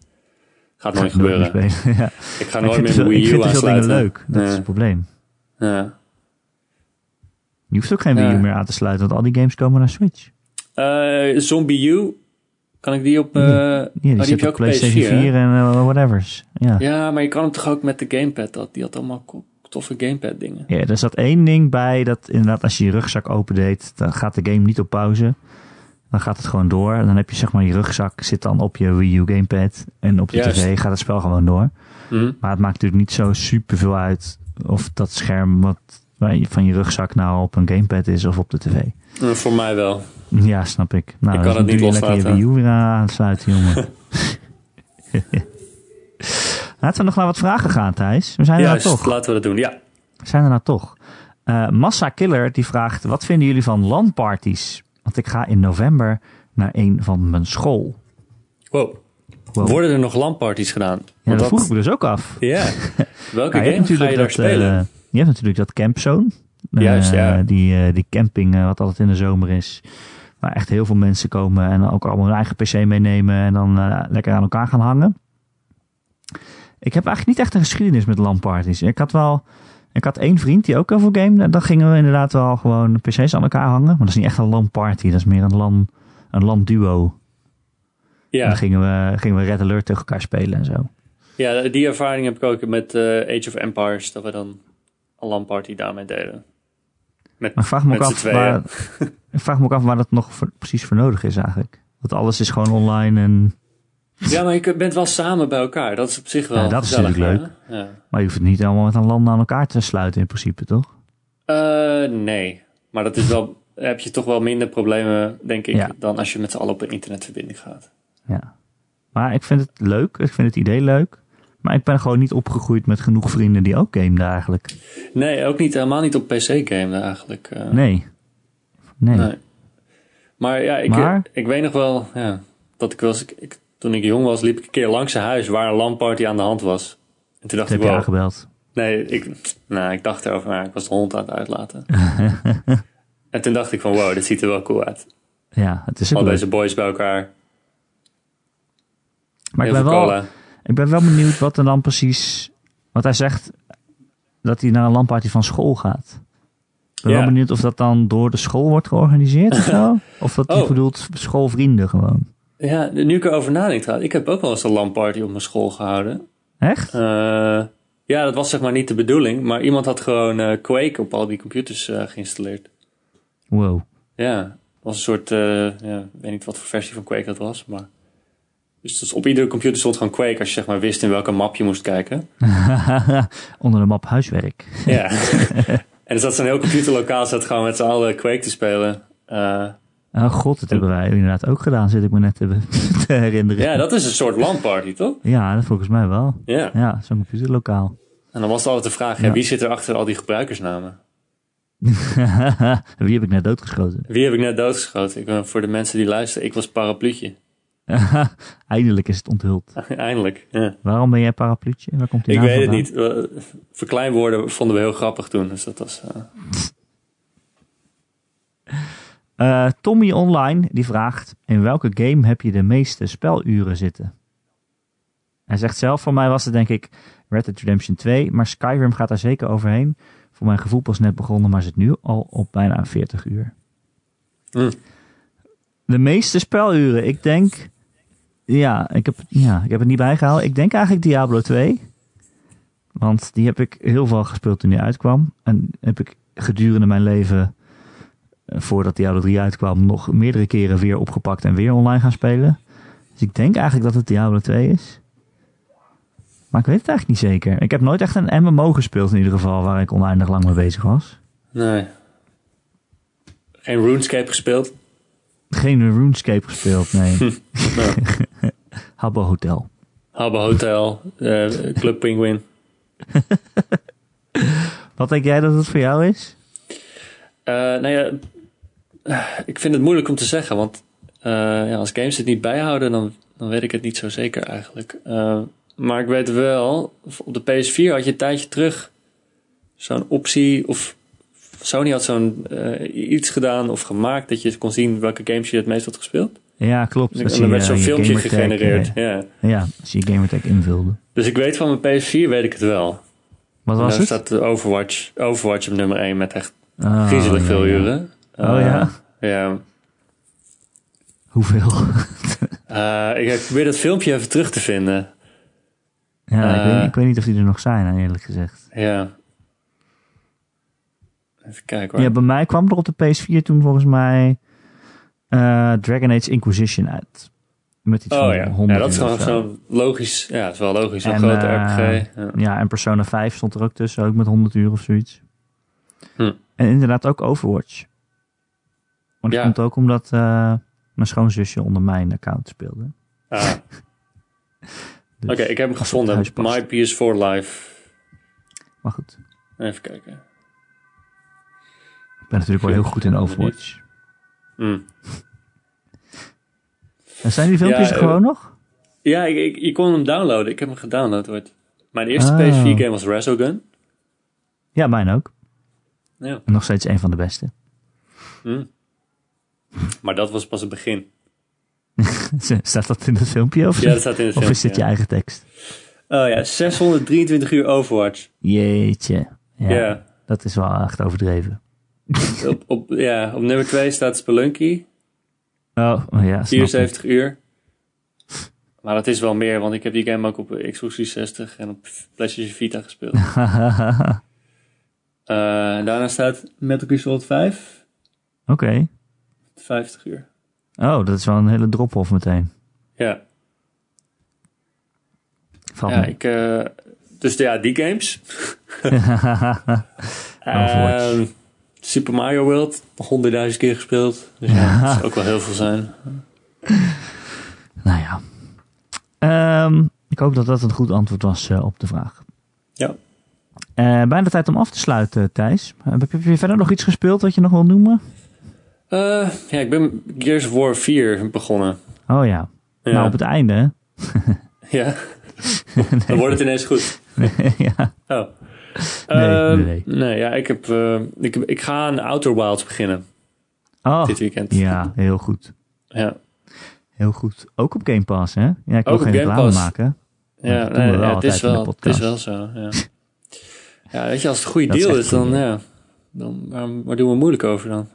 Gaat nooit ik gebeuren. [laughs] ja. Ik ga Ik nooit vind meer ik Wii U vind te veel dingen aansluiten. leuk. Dat is het probleem. Ja. Je hoeft ook geen. Wii U meer aan te sluiten, want al die games komen naar Switch. Eh, Zombie U, kan ik die op... eh Ja, oh, die heb zit je op PlayStation PS4, hè? 4 en uh, whatevers. Ja. Ja, maar je kan hem toch ook met de gamepad. Dat, die had allemaal toffe gamepad dingen. Ja, er zat één ding bij dat inderdaad als je je rugzak opendeed, dan gaat de game niet op pauze. Dan gaat het gewoon door. En dan heb je zeg maar je rugzak zit dan op je Wii U gamepad. En op de Juist. tv gaat het spel gewoon door. Hm? Maar het maakt natuurlijk niet zo super veel uit of dat scherm wat van je rugzak nou op een gamepad is of op de tv. Eh, voor mij wel. Ja, snap ik. Nou, Ik kan het niet je lekker je loslaten. Wii U weer aansluiten, jongen. [laughs] Laten we nog naar wat vragen gaan, Thijs. We zijn er nou toch. laten we dat doen. Ja. zijn er nou toch. Eh, Massa Killer die vraagt: wat vinden jullie van LAN-parties? Want ik ga in november naar een van mijn school. Wow. Wow. Worden er nog LAN-parties gedaan? ja, Want dat vroeg ik me dus ook af. Ja. [laughs] Welke game ga je daar dat, spelen? eh, je hebt natuurlijk dat campzone. Eh, Juist, ja. Die, eh, die camping eh, wat altijd in de zomer is. Waar echt heel veel mensen komen en ook allemaal hun eigen pc meenemen en dan eh, lekker aan elkaar gaan hangen. Ik heb eigenlijk niet echt een geschiedenis met LAN-parties. Ik had wel... Ik had één vriend die ook heel veel game. Dan gingen we inderdaad wel gewoon pc's aan elkaar hangen. Maar dat is niet echt een LAN-party. Dat is meer een LAN, een LAN-duo. En ja. dan gingen we, gingen we Red Alert tegen elkaar spelen en zo. ja, die ervaring heb ik ook met eh, Age of Empires. Dat we dan een LAN-party daarmee deden. Met, Maar ik vraag me ook af, waar, [laughs] ik vraag me ook af waar dat nog voor- precies voor nodig is eigenlijk. Want alles is gewoon online en... Ja, maar je bent wel samen bij elkaar. Dat is op zich wel Ja, dat is natuurlijk hè? Ja. Maar je hoeft het niet allemaal met een land aan elkaar te sluiten in principe, toch? Eh, nee. Maar dat is wel... heb je toch wel minder problemen, denk ik, Ja. dan als je met z'n allen op een internetverbinding gaat. Ja. Maar ik vind het leuk. Ik vind het idee leuk. Maar ik ben gewoon niet opgegroeid met genoeg vrienden die ook gameden eigenlijk. Nee, ook niet, helemaal niet op PC-game eigenlijk. eh. Nee. Nee. Nee. Maar ja, ik, Maar? ik weet nog wel ja, dat ik wel eens... Ik, ik- toen ik jong was, liep ik een keer langs zijn huis waar een LAN-party aan de hand was. En toen dacht Dat heb ik, je aangebeld. Nee, ik, nou, ik dacht erover, maar ik was de hond aan het uitlaten. [laughs] en toen dacht ik van, wow, dit ziet er wel cool uit. Ja, het is Al leuk. deze boys bij elkaar. Maar ik ben, wel, cola. ik ben wel benieuwd wat er dan precies... Wat hij zegt, dat hij naar een landparty van school gaat. Ik ben Ja. wel benieuwd of dat dan door de school wordt georganiseerd of zo. [laughs] Of dat hij Oh. bedoelt schoolvrienden gewoon. Ja, nu ik erover nadenk trouwens. Ik heb ook wel eens een LAN-party op mijn school gehouden. Echt? Eh, ja, dat was zeg maar niet de bedoeling. Maar iemand had gewoon eh, Quake op al die computers eh, geïnstalleerd. Wow. Ja, was een soort, ja, ik weet niet wat voor versie van Quake dat was, maar... Dus, dus op iedere computer stond gewoon Quake als je zeg maar wist in welke map je moest kijken. [laughs] Onder de map huiswerk. Ja. [laughs] [laughs] en er zat zo'n heel computerlokaal, zat gewoon met z'n allen Quake te spelen. Eh, Oh god, dat hebben wij inderdaad ook gedaan, zit ik me net te, te herinneren. ja, dat is een soort LAN-party, toch? Ja, dat volgens mij wel. Ja. Ja, zo'n computerlokaal. En dan was het altijd de vraag, ja, wie zit er achter al die gebruikersnamen? Wie heb ik net doodgeschoten? Wie heb ik net doodgeschoten? Ik, ben- voor de mensen die luisteren, ik was parapluutje. [laughs] Eindelijk is het onthuld. [laughs] Eindelijk, ja. Waarom ben jij parapluutje? Waar komt die Ik weet het niet. Verkleinwoorden vonden we heel grappig toen. Dus dat was... eh, [laughs] Eh, Tommy Online die vraagt: In welke game heb je de meeste speluren zitten? Hij zegt zelf: Voor mij was het denk ik Red Dead Redemption 2, maar Skyrim gaat daar zeker overheen. Voor mijn gevoel pas net begonnen, maar zit nu al op bijna 40 uur. hm. De meeste speluren, ik denk... Ja ik, heb, ja, ik heb het niet bijgehaald. Ik denk eigenlijk Diablo 2. Want die heb ik heel veel gespeeld toen die uitkwam. En heb ik gedurende mijn leven, eh, voordat Diablo 3 uitkwam, nog meerdere keren weer opgepakt en weer online gaan spelen. Dus ik denk eigenlijk dat het Diablo 2 is. Maar ik weet het eigenlijk niet zeker. Ik heb nooit echt een MMO gespeeld in ieder geval, waar ik oneindig lang mee bezig was. Nee. Geen RuneScape gespeeld? Geen RuneScape gespeeld, nee. Nou, [laughs] Habbo Hotel. Habbo Hotel, eh, Club Penguin. [laughs] Wat denk jij dat het voor jou is? Eh, nou ja, ik vind het moeilijk om te zeggen, want eh, ja, als games het niet bijhouden, dan, dan weet ik het niet zo zeker eigenlijk. Maar ik weet wel, op de PS4 had je een tijdje terug zo'n optie, of Sony had zo'n eh, iets gedaan of gemaakt dat je kon zien welke games je het meest had gespeeld. Ja, klopt. En dan werd zo'n eh, je filmpje gegenereerd. eh, ja. ja, als je je gamertag invulde. Dus ik weet van mijn PS4 weet ik het wel. Wat was daar het? staat Overwatch, Overwatch op nummer 1 met echt Oh, griezelig ja, veel ja. uren. Oh ja? Ja. Hoeveel? [laughs] Ik probeer dat filmpje even terug te vinden. ja, ik, weet, ik weet niet of die er nog zijn, eerlijk gezegd. Ja. Even kijken hoor. Ja, bij mij kwam er op de PS4 toen volgens mij eh, Dragon Age Inquisition uit. Met iets oh van ja. 100 ja, dat is gewoon zo. logisch. Ja, dat is wel logisch. Zo'n En, grote eh, RPG. Ja. Ja, en Persona 5 stond er ook tussen, ook met 100 uur of zoiets. Hm. En inderdaad ook Overwatch. Maar dat Ja. komt ook omdat eh, mijn schoonzusje onder mijn account speelde. Ah. [laughs] Dus Oké, ik heb hem gevonden. My PS4 Live. Maar goed, Even kijken. Ben natuurlijk wel heel goed in Overwatch. En zijn die filmpjes Ja, er eh, gewoon nog? Ja, ik, ik, je kon hem downloaden. Ik heb hem gedownload ooit. Mijn eerste Oh. PS4 game was Resogun. Ja, mijn ook. Ja. Nog steeds een van de beste. Hm. Maar dat was pas het begin. [laughs] Staat dat in het filmpje? Of, Ja, dat staat in het of filmpje. is dit je eigen tekst? Oh ja, 623 uur Overwatch. Jeetje. Ja, Ja. Dat is wel echt overdreven. [laughs] Op, op, ja, op nummer 2 staat Spelunky. Oh, oh ja. snap ik. 74 uur. Maar dat is wel meer, want ik heb die game ook op Xbox 360 en op PlayStation Vita gespeeld. [laughs] En daarna staat Metal Gear Solid 5. Oké. 50 uur. Oh, dat is wel een hele drop-off meteen. Ja, Valt ja mee. ik, eh, dus ja, die games. [laughs] Overwatch. Ehm, Super Mario World, 100.000 keer gespeeld. Dus ja, dat zou ook wel heel veel zijn. [laughs] Nou ja. Ehm, ik hoop dat dat een goed antwoord was eh, op de vraag. Ja. Eh, bijna tijd om af te sluiten, Thijs. Eh, Heb je verder nog iets gespeeld wat je nog wil noemen? Eh, ja, ik ben Gears of War 4 begonnen. Oh ja. Ja. Nou, op het einde. Ja. [laughs] Dan wordt het ineens goed. [laughs] ja. Oh. Nee, Ehm, nee, nee. ja, ik, heb, eh, ik, ik ga aan Outer Wilds beginnen Oh, dit weekend. ja, heel goed. Ja, Heel goed. Ook op Game Pass, hè? Ja, ik wil geen Game reclame Pass. maken. ja, we nee, ja, het, is wel, het is wel zo. Ja. [laughs] ja, weet je, als het een goede Dat deal is, dan, ja, dan waar doen we moeilijk over dan?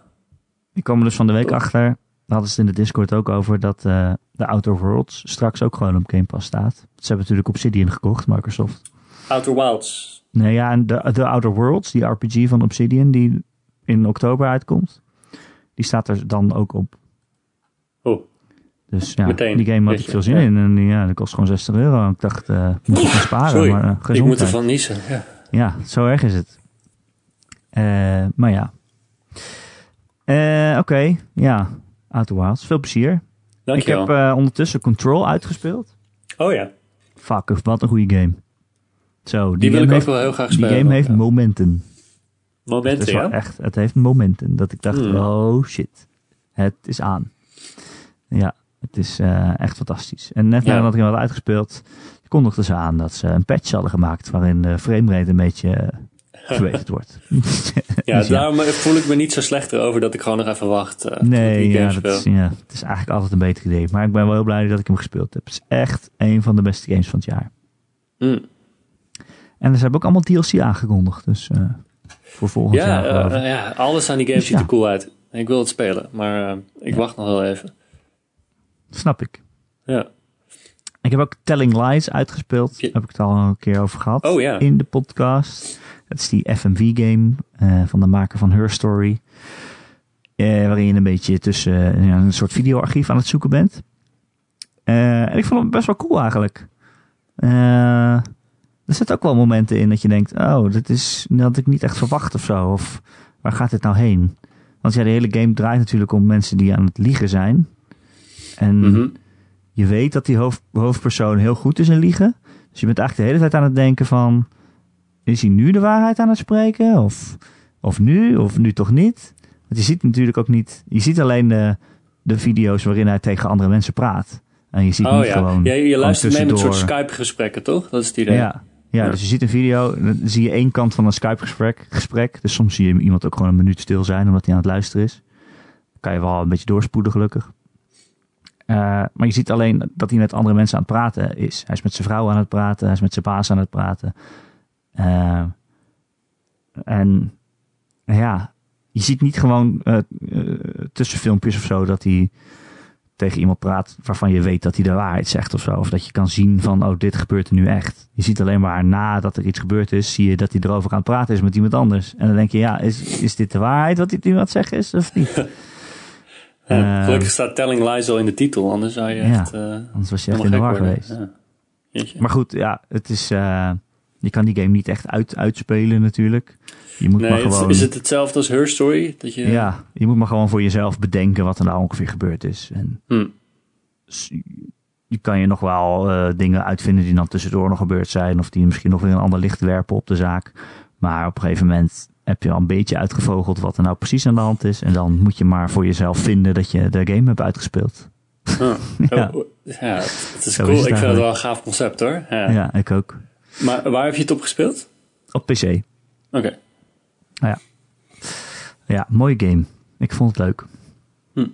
Ik kwam er dus van de week achter, daar hadden ze het in de Discord ook over, dat eh, de Outer Worlds straks ook gewoon op Game Pass staat. Ze hebben natuurlijk Obsidian gekocht, Microsoft. Outer Wilds. Nee, ja, en de, de Outer Worlds, die RPG van Obsidian, die in oktober uitkomt, die staat er dan ook op. Oh, Dus ja, Meteen, die game had ik veel zin ja. in. En die, ja, dat kost gewoon 60 euro. Ik dacht, eh moet ik sparen. sorry. Maar, eh, ik moet ervan niezen. Ja. Ja, zo erg is het. Eh, maar ja. Oké, ja. Outer Wilds. Veel plezier. Dankjewel. Ik heb ondertussen Control uitgespeeld. oh ja, Fuck, wat een goede game. Zo, die, die wil ik ook wel heel graag Die spelen. game heeft Ja. momenten. Momenten, ja? echt, het heeft momenten dat ik dacht, Hmm. oh shit, het is aan. Ja, het is eh, echt fantastisch. En net nadat ik hem had uitgespeeld, kondigden ze aan dat ze een patch hadden gemaakt waarin de framerate een beetje eh, [laughs] verbeterd wordt. Ja, [laughs] Dus daarom voel ik me niet zo slecht erover dat ik gewoon nog even wacht. eh, Nee, die ja, dat is, ja, het is eigenlijk altijd een beter idee. Maar ik ben wel heel blij dat ik hem gespeeld heb. Het is echt een van de beste games van het jaar. Hm. En ze hebben ook allemaal DLC aangekondigd. Dus eh, voor volgend Ja, jaar eh, ja, alles aan die game Dus ziet er cool uit. Ik wil het spelen, maar eh, ik wacht nog wel even. Snap ik. Ja. Ik heb ook Telling Lies uitgespeeld. Ja. Heb ik het al een keer over gehad. Oh ja. In de podcast. Dat is die FMV-game van de maker van Her Story. Waarin je een beetje tussen een soort videoarchief aan het zoeken bent. En ik vond het best wel cool eigenlijk. Eh, er zitten ook wel momenten in dat je denkt: oh, dit is dat had ik niet echt verwacht of zo. Of waar gaat dit nou heen? Want ja, de hele game draait natuurlijk om mensen die aan het liegen zijn. En Mhm. je weet dat die hoofd, hoofdpersoon heel goed is in liegen. Dus je bent eigenlijk de hele tijd aan het denken van... Is hij nu de waarheid aan het spreken? Of, of nu? Of nu toch niet? Want je ziet natuurlijk ook niet... Je ziet alleen de, de video's waarin hij tegen andere mensen praat. En je ziet Oh niet ja. gewoon... ja, je gewoon luistert mee met een soort Skype-gesprekken, toch? Dat is het idee. Ja, ja, Ja. dus je ziet een video, dan zie je één kant van een Skype-gesprek. Gesprek. Dus soms zie je iemand ook gewoon een minuut stil zijn omdat hij aan het luisteren is. Dan kan je wel een beetje doorspoeden, gelukkig. Eh, maar je ziet alleen dat hij met andere mensen aan het praten is. Hij is met zijn vrouw aan het praten, hij is met zijn baas aan het praten. Eh, en ja, je ziet niet gewoon eh, tussen filmpjes of zo dat hij tegen iemand praat waarvan je weet dat hij de waarheid zegt of zo. Of dat je kan zien van, oh, dit gebeurt er nu echt. Je ziet alleen maar nadat er iets gebeurd is, zie je dat hij erover aan het praten is met iemand anders. En dan denk je, ja, is, is dit de waarheid wat hij nu aan het zeggen is of niet? [laughs] Ja, gelukkig staat Telling Lies al in de titel, anders zou je Ja. echt eh, Anders was je echt in de war geweest. Ja. Maar goed, ja, het is, eh, je kan die game niet echt uit, uitspelen natuurlijk. Je moet nee, maar gewoon... is het hetzelfde als Her Story? Dat je, Ja, je moet maar gewoon voor jezelf bedenken wat er nou ongeveer gebeurd is. En Hm. s- je kan je nog wel eh, dingen uitvinden die dan tussendoor nog gebeurd zijn. Of die misschien nog weer een ander licht werpen op de zaak. Maar op een gegeven moment heb je al een beetje uitgevogeld wat er nou precies aan de hand is. En dan moet je maar voor jezelf vinden dat je de game hebt uitgespeeld. Ah. [laughs] Ja. Oh, ja, het is Zo cool. is het ik vind het wel een gaaf concept hoor. Ja. Ja, ik ook. Maar waar heb je het op gespeeld? Op PC. Oké. Ja, mooie game. Ik vond het leuk. Hm.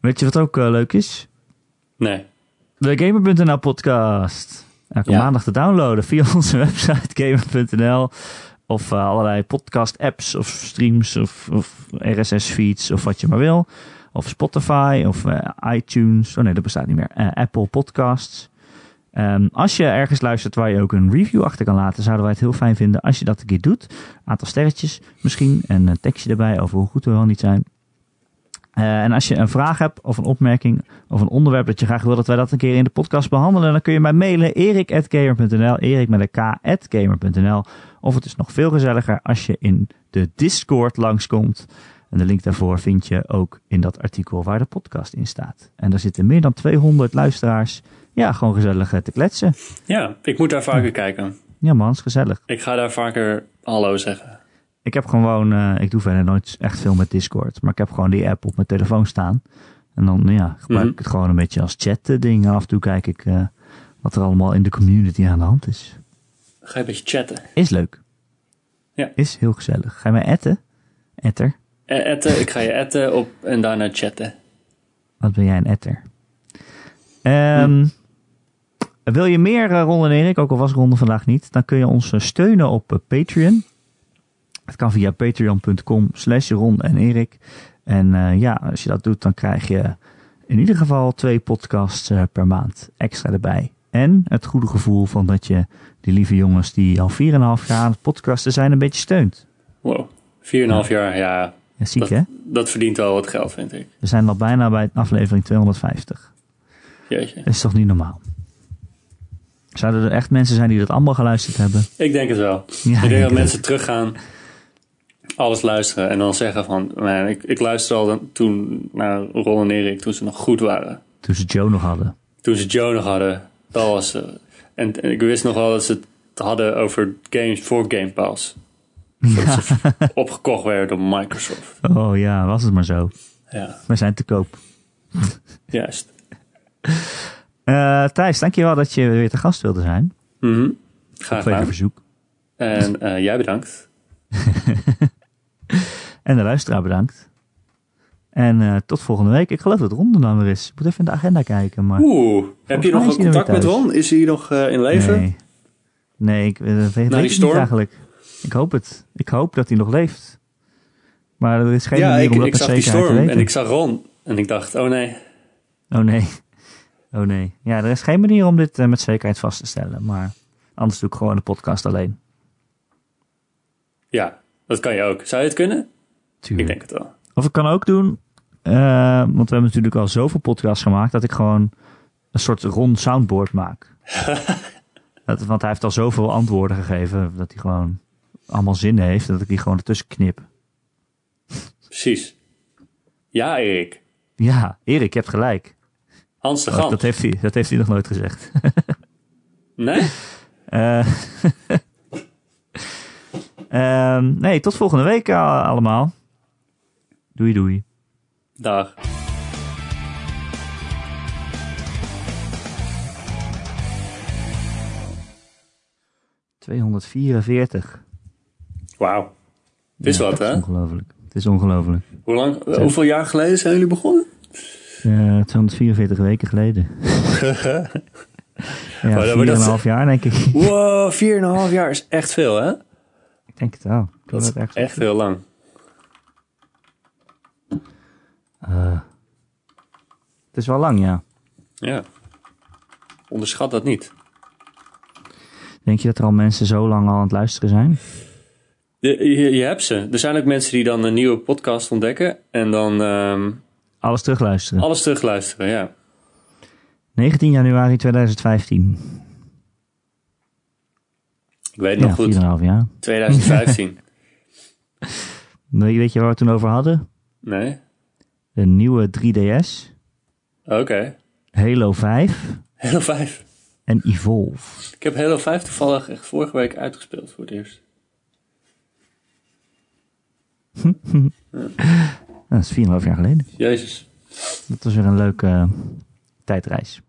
Weet je wat ook eh, leuk is? Nee. De Gamer.nl podcast. Elke Ja. maandag te downloaden via [laughs] onze website Gamer.nl. Of eh, allerlei podcast apps of streams of, of RSS feeds of wat je maar wil. Of Spotify of eh, iTunes. Oh nee, dat bestaat niet meer. Apple Podcasts. Ehm, als je ergens luistert waar je ook een review achter kan laten, zouden wij het heel fijn vinden als je dat een keer doet. Aantal sterretjes misschien en een tekstje erbij over hoe goed we wel niet zijn. Eh, en als je een vraag hebt of een opmerking of een onderwerp dat je graag wil dat wij dat een keer in de podcast behandelen, dan kun je mij mailen erik.gamer.nl, erik met een k.gamer.nl. Of het is nog veel gezelliger als je in de Discord langskomt. En de link daarvoor vind je ook in dat artikel waar de podcast in staat. En daar zitten meer dan 200 luisteraars. Ja, gewoon gezellig eh, te kletsen. Ja, ik moet daar vaker kijken. Ja man, is gezellig. Ik ga daar vaker hallo zeggen. Ik heb gewoon, eh, ik doe verder nooit echt veel met Discord. Maar ik heb gewoon die app op mijn telefoon staan. En dan ja, gebruik Mhm. ik het gewoon een beetje als chat ding. Af en toe kijk ik eh, wat er allemaal in de community aan de hand is. Ga je een beetje chatten. Is leuk. Ja. Is heel gezellig. Ga je mij etten? Etter? Eh, Etten, ik ga je etten op en daarna chatten. Wat ben jij een etter? Ehm, Wil je meer eh, Ron en Erik, ook al was Ron vandaag niet, dan kun je ons eh, steunen op eh, Patreon. Het kan via patreon.com slash Ron en Erik. En ja, als je dat doet, dan krijg je in ieder geval twee podcasts per maand extra erbij. En het goede gevoel van dat je die lieve jongens die al 4,5 jaar aan het podcasten zijn, een beetje steunt. Wow. 4,5 jaar, ja. Ja, ziek Dat, hè? dat verdient wel wat geld, vind ik. We zijn al bijna bij aflevering 250. Jeetje. Dat is toch niet normaal? Zouden er echt mensen zijn die dat allemaal geluisterd hebben? Ik denk het wel. Ja, ik denk dat mensen teruggaan, alles luisteren en dan zeggen van... Man, ik, ik luisterde al dan- toen naar Ron en Erik toen ze nog goed waren. Toen ze Joe nog hadden. Toen ze Joe nog hadden. Dat was... eh, en, en ik wist nog wel dat ze het hadden over games voor Game Pass. Ze [laughs] opgekocht werden door Microsoft. Oh ja, was het maar zo. Ja, We zijn te koop. juist. Eh Thijs, dankjewel dat je weer te gast wilde zijn. Mhm. Graag Op tweede gedaan. verzoek. En eh, jij bedankt. [laughs] En de luisteraar bedankt. En eh, tot volgende week. Ik geloof dat Ron er dan weer is. Ik moet even in de agenda kijken. Maar Oeh, heb je nog er contact met. Ron? Is hij nog in leven? nee, nee ik weet, weet die het niet storm? eigenlijk. Ik hoop het. Ik hoop dat hij nog leeft. Maar er is geen ja, manier ik, om dat ik zag die storm en ik zag Ron. En ik dacht, oh nee. Oh nee. Oh nee. Ja, er is geen manier om dit eh, met zekerheid vast te stellen. Maar anders doe ik gewoon de podcast alleen. Ja, dat kan je ook. Zou je het kunnen? Ik Tuurlijk. denk het wel. Of ik kan ook doen, eh, want we hebben natuurlijk al zoveel podcasts gemaakt, dat ik gewoon een soort rond soundboard maak. [laughs] dat, want hij heeft al zoveel antwoorden gegeven, dat hij gewoon allemaal zin heeft, dat ik die gewoon ertussen knip. Precies. Ja, Erik. Ja, Erik, je hebt gelijk. Hans de Oh, Gans. dat, heeft hij, dat heeft hij nog nooit gezegd. [laughs] Nee? [laughs] Eh, [laughs] ehm, nee, tot volgende week eh, allemaal. Doei doei. Dag. $244. 244. Wauw. Het is Ja, wat, het hè? is ongelooflijk. Het is ongelooflijk. Hoe lang, hoeveel jaar geleden zijn jullie begonnen? Eh 244 weken geleden. [laughs] ja, maar dat- 4,5 jaar denk ik. Wow, 4,5 jaar is echt veel, hè? ik denk het wel. Ik Dat het is ergens echt heel lang. Eh, het is wel lang, ja. Ja. Onderschat dat niet. Denk je dat er al mensen zo lang al aan het luisteren zijn? Je, je, je hebt ze. Er zijn ook mensen die dan een nieuwe podcast ontdekken en dan ehm, Alles terugluisteren. alles terugluisteren, ja. 19 januari 2015. Ik weet Ja, nog goed. 4,5 jaar. 2015. [laughs] Nee, Weet je waar we het toen over hadden? nee? De nieuwe 3DS, Oké. Halo 5 Halo 5. en Evolve. Ik heb Halo 5 toevallig echt vorige week uitgespeeld voor het eerst. [laughs] Dat is 4,5 jaar geleden. Jezus. Dat was weer een leuke eh, tijdreis.